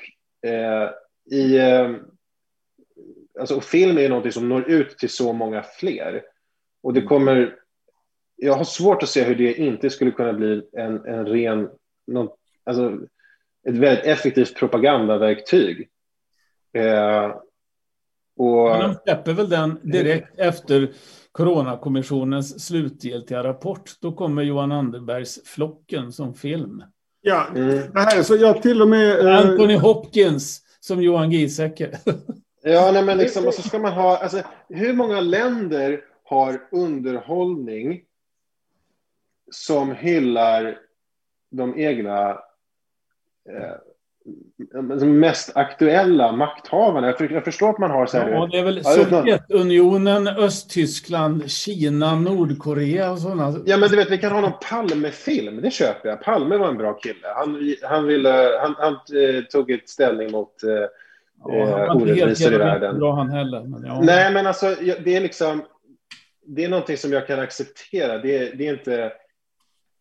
C: eh, i, eh, alltså film är ju någonting som når ut till så många fler. Och det kommer, jag har svårt att se hur det inte skulle kunna bli en, en ren, någon, alltså ett väldigt effektivt propagandaverktyg. Eh,
B: och... Men de släpper väl den direkt efter Coronakommissionens slutgiltiga rapport. Då kommer Johan Anderbergs Flocken som film.
A: Ja, mm. det här så jag till och med...
B: Uh... Anthony Hopkins som Johan Giesecke.
C: ja, nej, men liksom, och så ska man ha... Alltså, hur många länder har underhållning som hyllar de egna eh, mest aktuella makthavarna. Jag förstår att man har så här...
B: Ja, det är väl Sovjetunionen, Östtyskland, Kina, Nordkorea och sådana.
C: Ja, men du vet, vi kan ha någon Palme-film. Det köper jag. Palme var en bra kille. Han, han, ville, han, han eh, tog ett ställning mot eh, ja, orättvisor i världen.
B: Bra han heller. Men ja.
C: Nej, men alltså, det är liksom... Det är någonting som jag kan acceptera. Det, det är inte...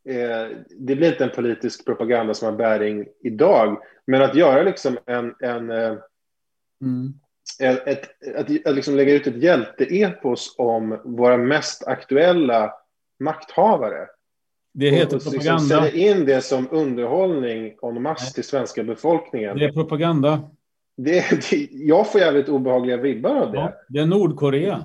C: Eh, det blir inte en politisk propaganda som har bäring idag. Men att göra liksom en, en eh, mm. ett, ett, att, att liksom lägga ut ett hjälteepos om våra mest aktuella makthavare.
B: Det heter och, propaganda. Liksom
C: sälja in det som underhållning en masse till svenska befolkningen.
B: Det är propaganda.
C: Det, det, jag får jävligt obehagliga vibbar av det. Ja,
B: det är Nordkorea.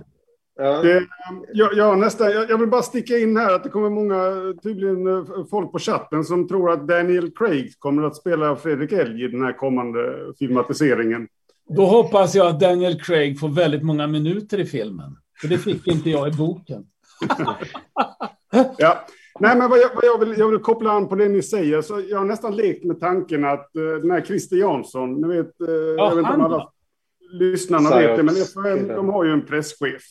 A: Ja. Det, jag, jag, nästan, jag, jag, vill bara sticka in här att det kommer många, tydligen eh, folk på chatten som tror att Daniel Craig kommer att spela Fredrik Elg i den här kommande filmatiseringen.
B: Då hoppas jag att Daniel Craig får väldigt många minuter i filmen. För det fick inte jag i boken.
A: ja. Nej, men vad jag, vad jag, vill, jag vill koppla an på det ni säger. Så jag har nästan lekt med tanken att uh, den här Christer Jansson, ni vet, uh, ja, jag vet inte om alla lyssnarna vet det, men FHM, de har ju en presschef.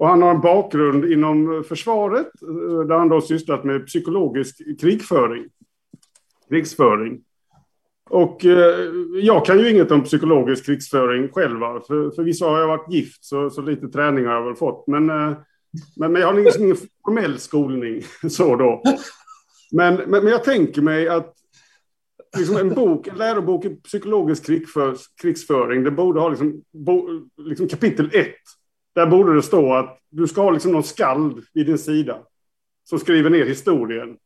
A: Och han har en bakgrund inom försvaret eh, där han då sysslat med psykologisk krigföring. Krigsföring. Och eh, jag kan ju inget om psykologisk krigsföring själv. För, för vissa har jag varit gift så, så lite träning har jag väl fått. Men, eh, men, men jag har liksom ingen formell skolning så då. Men, men, men jag tänker mig att liksom en bok, en lärobok i psykologisk krigför, krigsföring, det borde ha liksom, bo, liksom kapitel 1 där borde det stå att du ska ha liksom någon skald vid din sida som skriver ner historien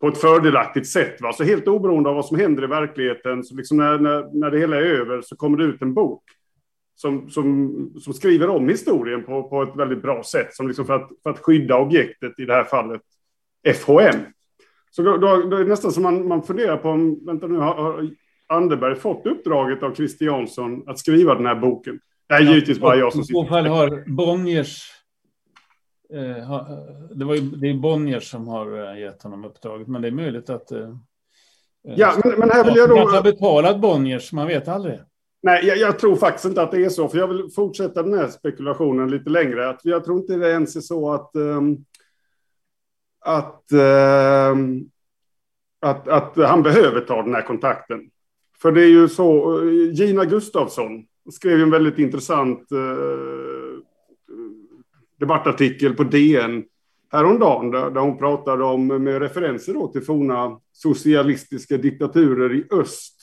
A: på ett fördelaktigt sätt. Va? Så helt oberoende av vad som händer i verkligheten, så liksom när, när, när det hela är över så kommer det ut en bok som, som, som skriver om historien på, på ett väldigt bra sätt, som liksom för, att, för att skydda objektet, i det här fallet FHM. Så då, då, då är det nästan som man, man funderar på om, vänta nu, har, har Anderberg fått uppdraget av Christiansson att skriva den här boken? Det är givetvis bara jag som sitter.
B: I så fall har Bonniers... Eh, det, var ju, det är Bonniers som har eh, gett honom uppdraget, men det är möjligt att... Eh,
A: ja, men, men här vill jag då...
B: Han har betalat Bonniers, man vet aldrig.
A: Nej, jag, jag, tror faktiskt inte att det är så, för jag vill fortsätta den här spekulationen lite längre. Att jag tror inte det ens är så att... Um, att, um, att, att han behöver ta den här kontakten. För det är ju så, Gina Gustafsson, skrev en väldigt intressant eh, debattartikel på DN häromdagen där, där hon pratade om, med referenser då till forna socialistiska diktaturer i öst,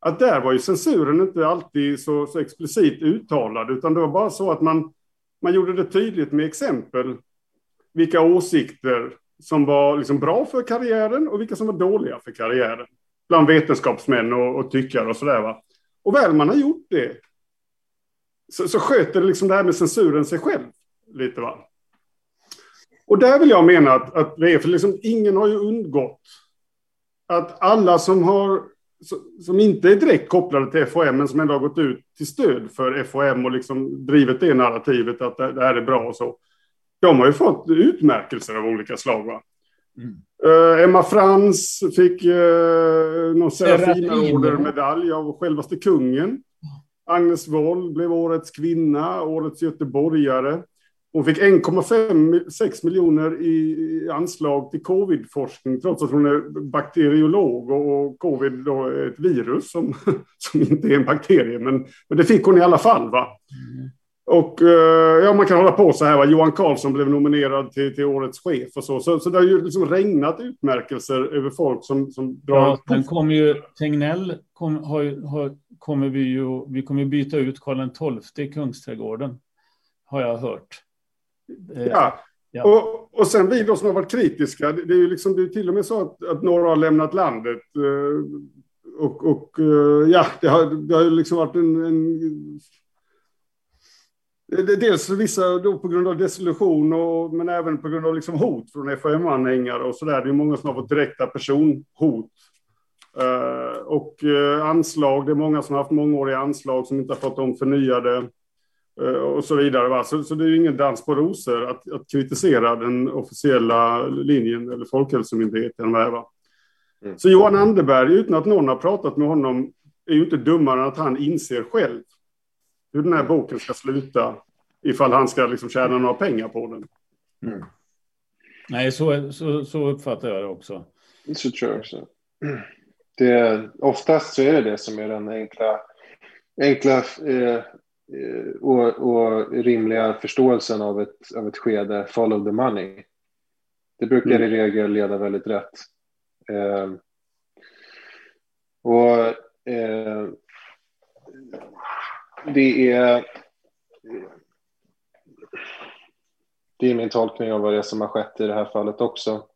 A: att där var ju censuren inte alltid så, så explicit uttalad, utan det var bara så att man, man gjorde det tydligt med exempel vilka åsikter som var liksom bra för karriären och vilka som var dåliga för karriären. Bland vetenskapsmän och, och tyckare och sådär. Va? Och väl man har gjort det så, så sköter det liksom det här med censuren sig själv lite. va. Och där vill jag mena att, att det är, för liksom ingen har ju undgått att alla som har som inte är direkt kopplade till FHM, men som ändå har gått ut till stöd för FHM och liksom drivit det narrativet att det här är bra och så. De har ju fått utmärkelser av olika slag. Va? Mm. Uh, Emma Frans fick uh, någon Serafina-order-medalj av självaste kungen. Agnes Wold blev årets kvinna, årets göteborgare. Hon fick 1,6 miljoner i anslag till covidforskning trots att hon är bakteriolog och covid då är ett virus som, som inte är en bakterie. Men, men det fick hon i alla fall. va? Mm. Och eh, ja, man kan hålla på så här. Va? Johan Carlsson blev nominerad till, till årets chef och så. Så, så det har ju liksom regnat utmärkelser över folk som, som drar... Ja,
B: sen kommer ju Tegnell, kom, har, har, kommer vi ju, vi kommer byta ut Karl XII i Kungsträdgården. Har jag hört.
A: Eh, ja. ja. Och, och sen vi då som har varit kritiska. Det, det är ju liksom, det är till och med så att, att några har lämnat landet. Eh, och, och ja, det har, det har liksom varit en, en Dels vissa då på grund av desillusion, och, men även på grund av liksom hot från FHM-anhängare och så där. Det är många som har fått direkta personhot. Uh, och uh, anslag, det är många som har haft mångåriga anslag som inte har fått dem förnyade. Uh, och så vidare. Va? Så, så det är ju ingen dans på rosor att, att kritisera den officiella linjen eller Folkhälsomyndigheten. Va? Mm. Så Johan Anderberg, utan att någon har pratat med honom, är ju inte dummare än att han inser själv hur den här boken ska sluta ifall han ska liksom tjäna några pengar på den. Mm.
B: Nej, så, så, så uppfattar jag det också.
C: Så tror jag också. Det, oftast så är det det som är den enkla, enkla eh, eh, och, och, rimliga förståelsen av ett, av ett skede, follow the money. Det brukar mm. i regel leda väldigt rätt. Eh, och eh, det är det är min tolkning av vad det är som har skett i det här fallet också.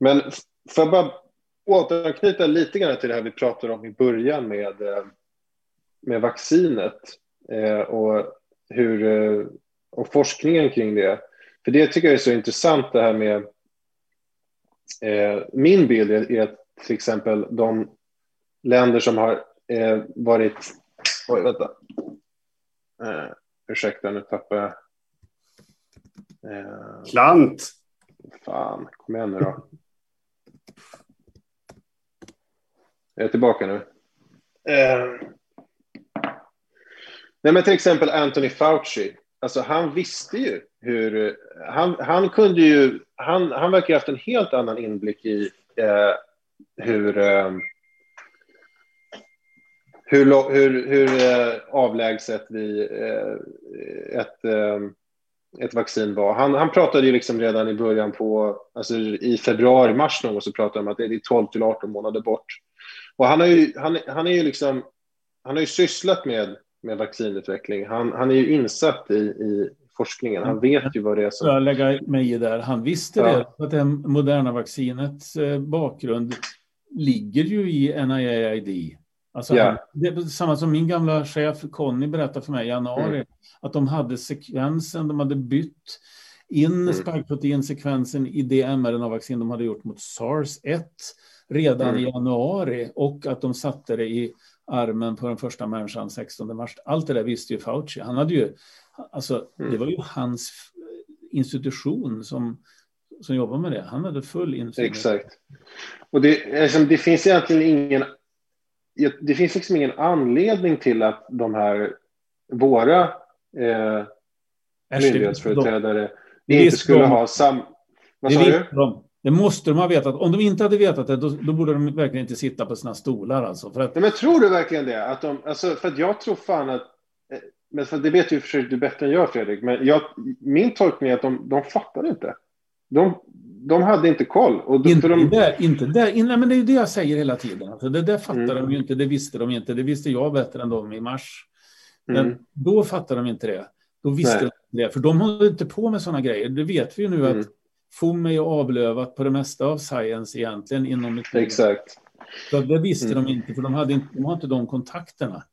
C: Men för att bara återanknyta lite grann till det här vi pratade om i början med, eh, med vaccinet eh, och, hur, eh, och forskningen kring det. För det tycker jag är så intressant det här med min bild är att till exempel de länder som har varit Oj, vänta. Eh, ursäkta, nu tappar jag.
A: Eh, Klant!
C: Fan, kom igen nu då. Jag är tillbaka nu. Eh, nej, men till exempel Anthony Fauci. Alltså, han visste ju hur... Han, han kunde ju... Han, han verkar ha haft en helt annan inblick i eh, hur... Hur, hur, hur eh, avlägset vi, eh, ett, eh, ett vaccin var. Han, han pratade ju liksom redan i början på, alltså i februari, mars någon gång så pratade han om att det är 12 till 18 månader bort. Och han har ju, han, han är ju liksom, han har ju sysslat med, med vaccinutveckling. Han, han är ju insatt i, i forskningen. Han vet ju vad det är som...
B: Jag lägga mig i där. Han visste ja. det, att det moderna vaccinets bakgrund ligger ju i NIAID. Alltså, yeah. det samma som min gamla chef Conny berättade för mig i januari, mm. att de hade sekvensen, de hade bytt in mm. spikeproteinsekvensen i det mRNA-vaccin de hade gjort mot sars-1 redan mm. i januari och att de satte det i armen på den första människan 16 mars. Allt det där visste ju Fauci. Han hade ju, alltså, mm. det var ju hans institution som, som jobbade med det. Han hade full insyn.
C: Exakt. Och det, alltså, det finns egentligen ingen det finns liksom ingen anledning till att de här, våra eh, myndighetsföreträdare de, inte skulle de, ha sam...
B: Vad sa du? De. Det måste de ha vetat. Om de inte hade vetat det, då, då borde de verkligen inte sitta på sina stolar. Alltså, för att...
C: men tror du verkligen det? Att de, alltså, för att jag tror fan att... Eh, men för det vet ju för du bättre än jag, Fredrik. Men jag, min tolkning är att de, de fattar inte. De, de hade inte koll.
B: Och inte, de... där, inte där. Nej, men det är det jag säger hela tiden. Alltså, det där fattar mm. de ju inte, det visste de inte. Det visste jag bättre än dem i mars. Men mm. då fattade de inte det. Då visste Nej. de det. För de håller inte på med sådana grejer. Det vet vi ju nu mm. att FOM är avlövat på det mesta av science egentligen inom
C: Exakt.
B: Så det visste mm. de inte, för de, hade inte, de har inte de kontakterna.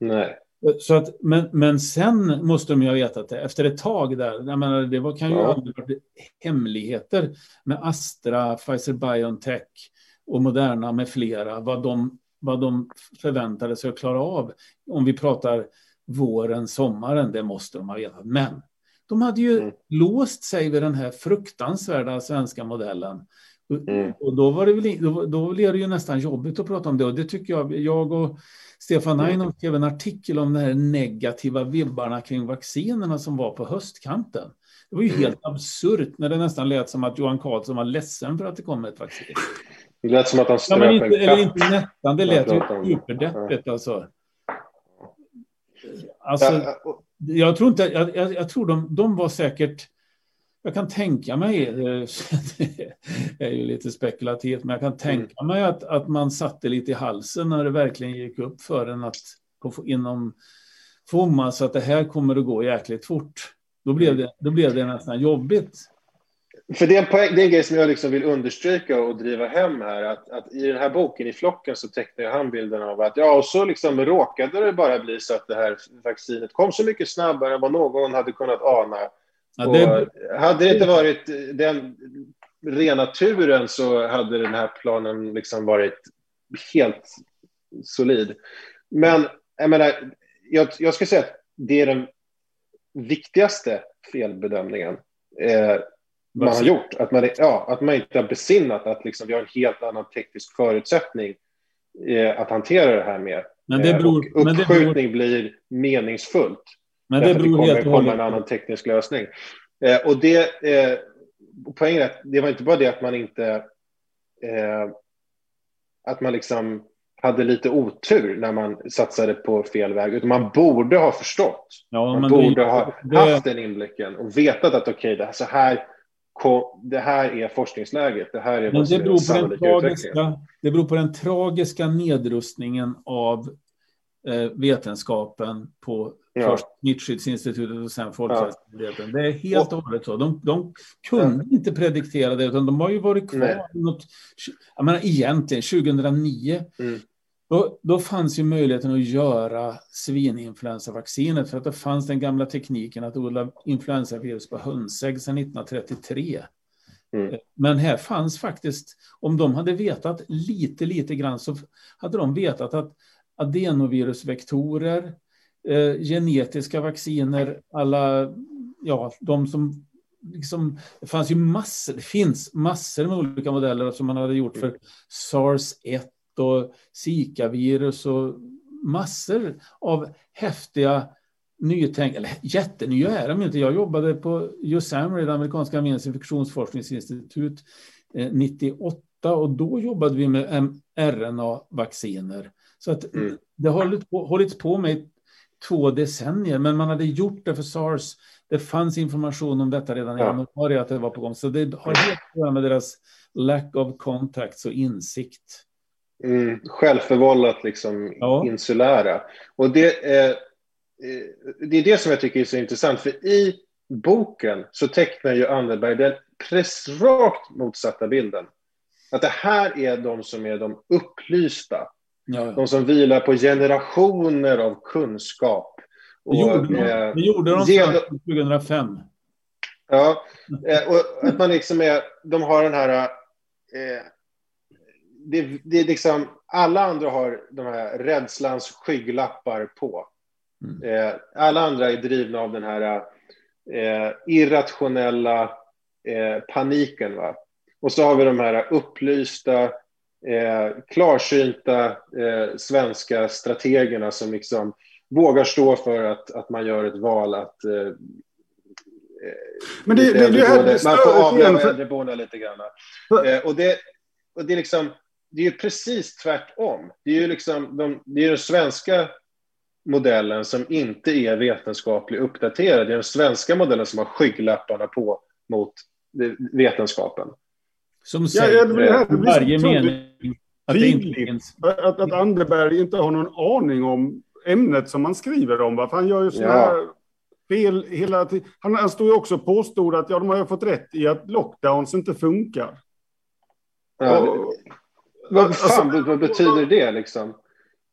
C: Nej.
B: Så att, men, men sen måste de ju ha vetat det. Efter ett tag där, jag menar, det var, kan ju ja. varit hemligheter med Astra, Pfizer Biontech och Moderna med flera, vad de, vad de förväntade sig att klara av. Om vi pratar våren, sommaren, det måste de ha vetat. Men De hade ju mm. låst sig vid den här fruktansvärda svenska modellen. Mm. Och då, var det väl, då, då blev det ju nästan jobbigt att prata om det. Och det tycker jag, jag och Stefan Einhoff mm. skrev en artikel om de här negativa vibbarna kring vaccinerna som var på höstkanten. Det var ju mm. helt absurt när det nästan lät som att Johan Carlsson var ledsen för att det kom ett vaccin.
C: Det lät som att han ströp
B: ja, inte, Eller inte nästan, det lät ju superdeppigt alltså. Alltså, jag tror inte, jag, jag, jag tror de, de var säkert jag kan tänka mig, det är ju lite spekulativt, men jag kan tänka mm. mig att, att man satte lite i halsen när det verkligen gick upp för en att inom FOMA så att det här kommer att gå jäkligt fort. Då blev mm. det, då blev det nästan jobbigt.
C: För det är, en poäng, det är en grej som jag liksom vill understryka och driva hem här. Att, att I den här boken, i flocken, så tecknar han bilden av att ja, och så liksom råkade det bara bli så att det här vaccinet kom så mycket snabbare än vad någon hade kunnat ana. Ja, det... Hade det inte varit den rena turen så hade den här planen liksom varit helt solid. Men jag menar, jag, jag ska säga att det är den viktigaste felbedömningen eh, man har gjort. Att man, ja, att man inte har besinnat att liksom, vi har en helt annan teknisk förutsättning eh, att hantera det här med.
B: Men det beror,
C: och uppskjutning men det beror... blir meningsfullt. Men det beror det kommer komma en annan teknisk lösning. Eh, och det, eh, poängen är att det var inte bara det att man inte eh, att man liksom hade lite otur när man satsade på fel väg, utan man borde ha förstått. Ja, man borde det, ha det... haft den inblicken och vetat att okej, okay, det, här, det här är forskningsläget, det här är vad
B: som är sannolika utvecklingen. Det beror på den tragiska nedrustningen av eh, vetenskapen på ja. först Smittskyddsinstitutet och sen Folkhälsomyndigheten. Ja. Det är helt och hållet så. De, de kunde ja. inte prediktera det, utan de har ju varit kvar. Något, jag menar, egentligen, 2009, mm. då, då fanns ju möjligheten att göra svininfluensavaccinet, för att det fanns den gamla tekniken att odla influensavirus på hönsägg sedan 1933. Mm. Men här fanns faktiskt, om de hade vetat lite, lite grann så hade de vetat att adenovirusvektorer, eh, genetiska vacciner, alla, ja, de som liksom, det fanns ju massor, det finns massor med olika modeller som man hade gjort för SARS-1 och Zika-virus och massor av häftiga nytänk, eller jättenya är de inte. Jag jobbade på USAMRI, det amerikanska arméns infektionsforskningsinstitut, 98 eh, och då jobbade vi med mRNA-vacciner. Så att mm. det har hållit på, hållits på med två decennier, men man hade gjort det för sars. Det fanns information om detta redan i ja. januari att det var på gång, så det har helt att göra med deras lack of contacts och insikt.
C: Mm, självförvållat liksom ja. insulära. Och det, eh, eh, det är det som jag tycker är så intressant, för i boken så tecknar ju Anderberg den precis rakt motsatta bilden. Att det här är de som är de upplysta, Ja. De som vilar på generationer av kunskap.
B: Och, det gjorde de, eh, det gjorde de ge, 2005.
C: Ja, eh, och att man liksom är, de har den här... Eh, det, det är liksom, alla andra har de här rädslans skygglappar på. Mm. Eh, alla andra är drivna av den här eh, irrationella eh, paniken. Va? Och så har vi de här upplysta, eh, klarsynta eh, svenska strategerna som liksom vågar stå för att, att man gör ett val att eh,
A: men det, det, det,
C: här, man får avlöva äldreboende lite grann. Eh, och det, och det, är liksom, det är ju precis tvärtom. Det är ju liksom de, det är den svenska modellen som inte är vetenskapligt uppdaterad. Det är den svenska modellen som har skygglapparna på mot vetenskapen.
B: Som säger ja, det här, det varje mening
A: att, det inte finns. Att, att Anderberg inte har någon aning om ämnet som han skriver om. Va? För han gör ju sådana ja. här fel hela tiden. Han, han står ju också och påstod att ja, de har ju fått rätt i att lockdowns inte funkar.
C: Ja, och, vad alltså- fan vad betyder det liksom?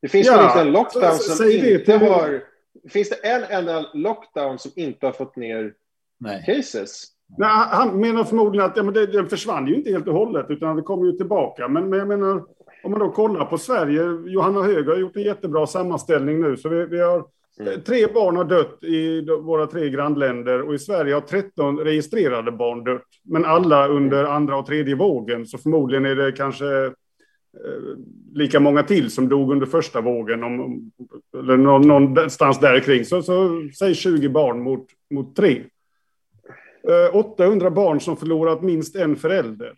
C: Det finns ja, väl inte en lockdown som inte har... Finns det en enda lockdown som inte har fått ner Nej. cases?
A: Nej, han menar förmodligen att ja, men det, den försvann ju inte helt och hållet, utan det kommer ju tillbaka. Men, men jag menar, om man då kollar på Sverige, Johanna Hög har gjort en jättebra sammanställning nu, så vi, vi har Mm. Tre barn har dött i våra tre grannländer och i Sverige har 13 registrerade barn dött. Men alla under andra och tredje vågen, så förmodligen är det kanske eh, lika många till som dog under första vågen, om, eller någonstans där kring. Så, så säg 20 barn mot, mot tre. 800 eh, barn som förlorat minst en förälder.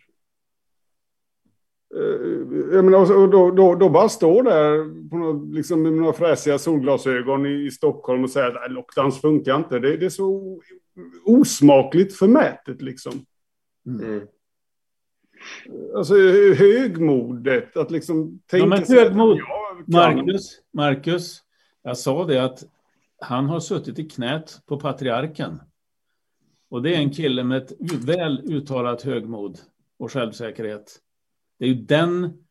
A: Eh, jag menar, och då, då, då bara står där på något, liksom, med några fräsiga solglasögon i, i Stockholm och säger att lockdowns funkar inte. Det, det är så osmakligt förmätet liksom. Mm. mm. Alltså högmodet, att liksom
B: tänka ja, men högmod. Marcus, Marcus, jag sa det att han har suttit i knät på patriarken. Och det är en kille med ett väl uttalat högmod och självsäkerhet. Det är ju den,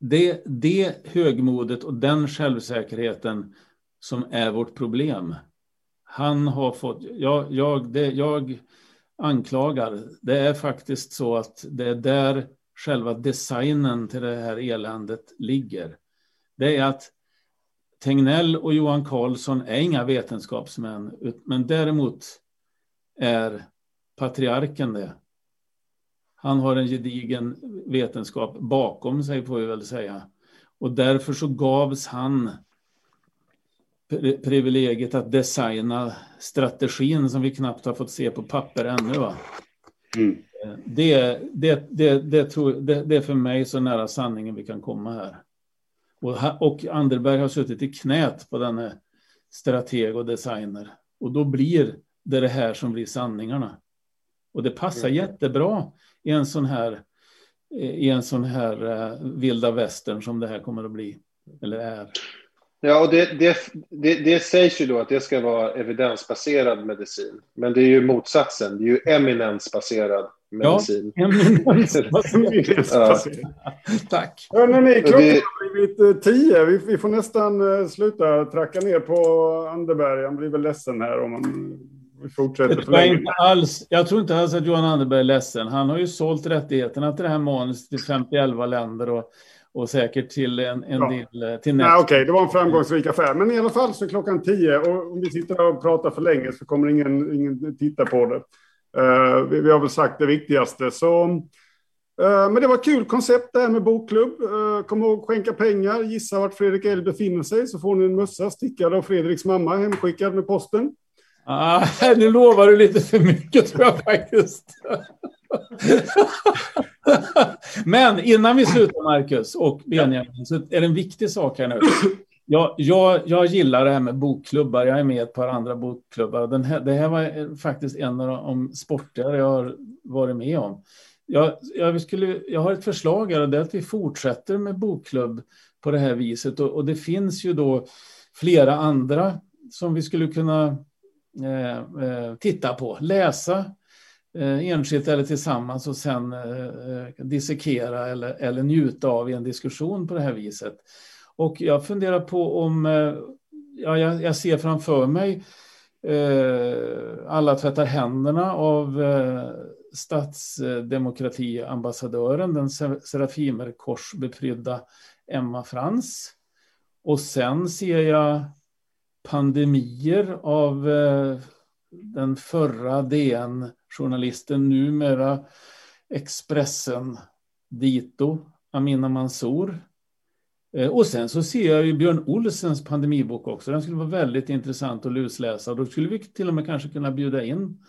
B: det, det högmodet och den självsäkerheten som är vårt problem. Han har fått, jag, jag, det, jag anklagar, det är faktiskt så att det är där själva designen till det här eländet ligger. Det är att Tegnell och Johan Carlsson är inga vetenskapsmän, men däremot är patriarken det. Han har en gedigen vetenskap bakom sig, får vi väl säga. Och därför så gavs han privilegiet att designa strategin som vi knappt har fått se på papper ännu. Va? Mm. Det, det, det, det, tror, det, det är för mig så nära sanningen vi kan komma här. Och, och Anderberg har suttit i knät på denne strateg och designer. Och då blir det det här som blir sanningarna. Och det passar mm. jättebra i en sån här, i en sån här uh, vilda västern som det här kommer att bli, eller är.
C: Ja, och det, det, det, det, sägs ju då att det ska vara evidensbaserad medicin. Men det är ju motsatsen, det är ju eminensbaserad medicin.
B: Ja, eminensbaserad. ja. Tack.
A: Hörrni, klockan har blivit eh, tio. Vi, vi, får nästan eh, sluta tracka ner på Anderberg. Han blir väl ledsen här om man vi fortsätter för länge.
B: Inte alls, jag tror inte alls att Johan Anderberg är ledsen. Han har ju sålt rättigheterna till det här manuset till 51 länder och, och säkert till en, en ja. del eh, till
A: Okej, okay, det var en framgångsrik affär. Men i alla fall så är klockan tio och om vi sitter och pratar för länge så kommer ingen, ingen titta på det. Uh, vi, vi, har väl sagt det viktigaste. Så, uh, men det var ett kul koncept det här med bokklubb. Uh, kom ihåg skänka pengar, gissa vart Fredrik L befinner sig så får ni en mössa stickad av Fredriks mamma hemskickad med posten.
B: Ah, nu lovar du lite för mycket tror jag faktiskt. Men innan vi slutar, Marcus och Benjamin, så är det en viktig sak här nu. Jag, jag, jag gillar det här med bokklubbar. Jag är med i ett par andra bokklubbar. Den här, det här var faktiskt en av de sporter jag har varit med om. Jag, jag, skulle, jag har ett förslag här och det är att vi fortsätter med bokklubb på det här viset. Och, och det finns ju då flera andra som vi skulle kunna Eh, eh, titta på, läsa eh, enskilt eller tillsammans och sen dissekera eller, eller njuta av i en diskussion på det här viset. Och jag funderar på om, ja, jag, jag ser framför mig alla tvättar händerna av statsdemokratiambassadören, den Serafimer-korsbeprydda Emma Frans. Och sen ser jag pandemier av eh, den förra DN-journalisten, numera Expressen Dito, Amina Mansour. Eh, och sen så ser jag ju Björn Olsens pandemibok också. Den skulle vara väldigt intressant att lusläsa. Då skulle vi till och med kanske kunna bjuda in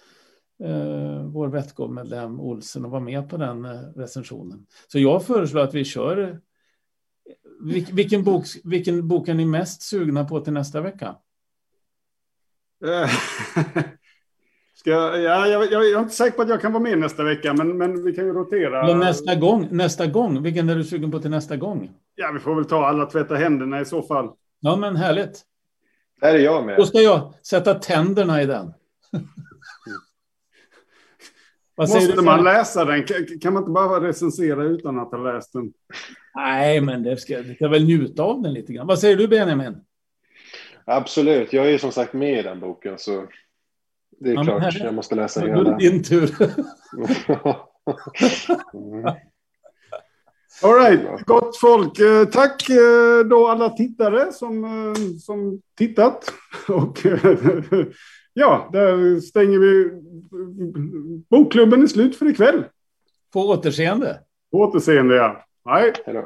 B: eh, vår Vettgov-medlem Olsen och vara med på den eh, recensionen. Så jag föreslår att vi kör. Eh, vil, vilken, bok, vilken bok är ni mest sugna på till nästa vecka?
A: Ska jag, ja, jag, jag, är inte säker på att jag kan vara med nästa vecka, men, men vi kan ju rotera.
B: Men nästa gång, nästa gång, vilken är du sugen på till nästa gång?
A: Ja, vi får väl ta alla tvätta händerna i så fall.
B: Ja, men härligt.
C: Där är jag med.
B: Då ska jag sätta tänderna i den.
A: Måste man läsa den? Kan man inte bara recensera utan att ha läst den?
B: Nej, men det ska, det ska väl njuta av den lite grann. Vad säger du, Benjamin?
C: Absolut, jag är ju som sagt med i den boken så det är ja, klart här, jag måste läsa hela.
B: Då är det din tur.
A: mm. All right, gott folk. Eh, tack eh, då alla tittare som, eh, som tittat. Och ja, där stänger vi. Bokklubben är slut för ikväll.
B: På återseende.
A: På återseende, ja. Hej.
C: Hej.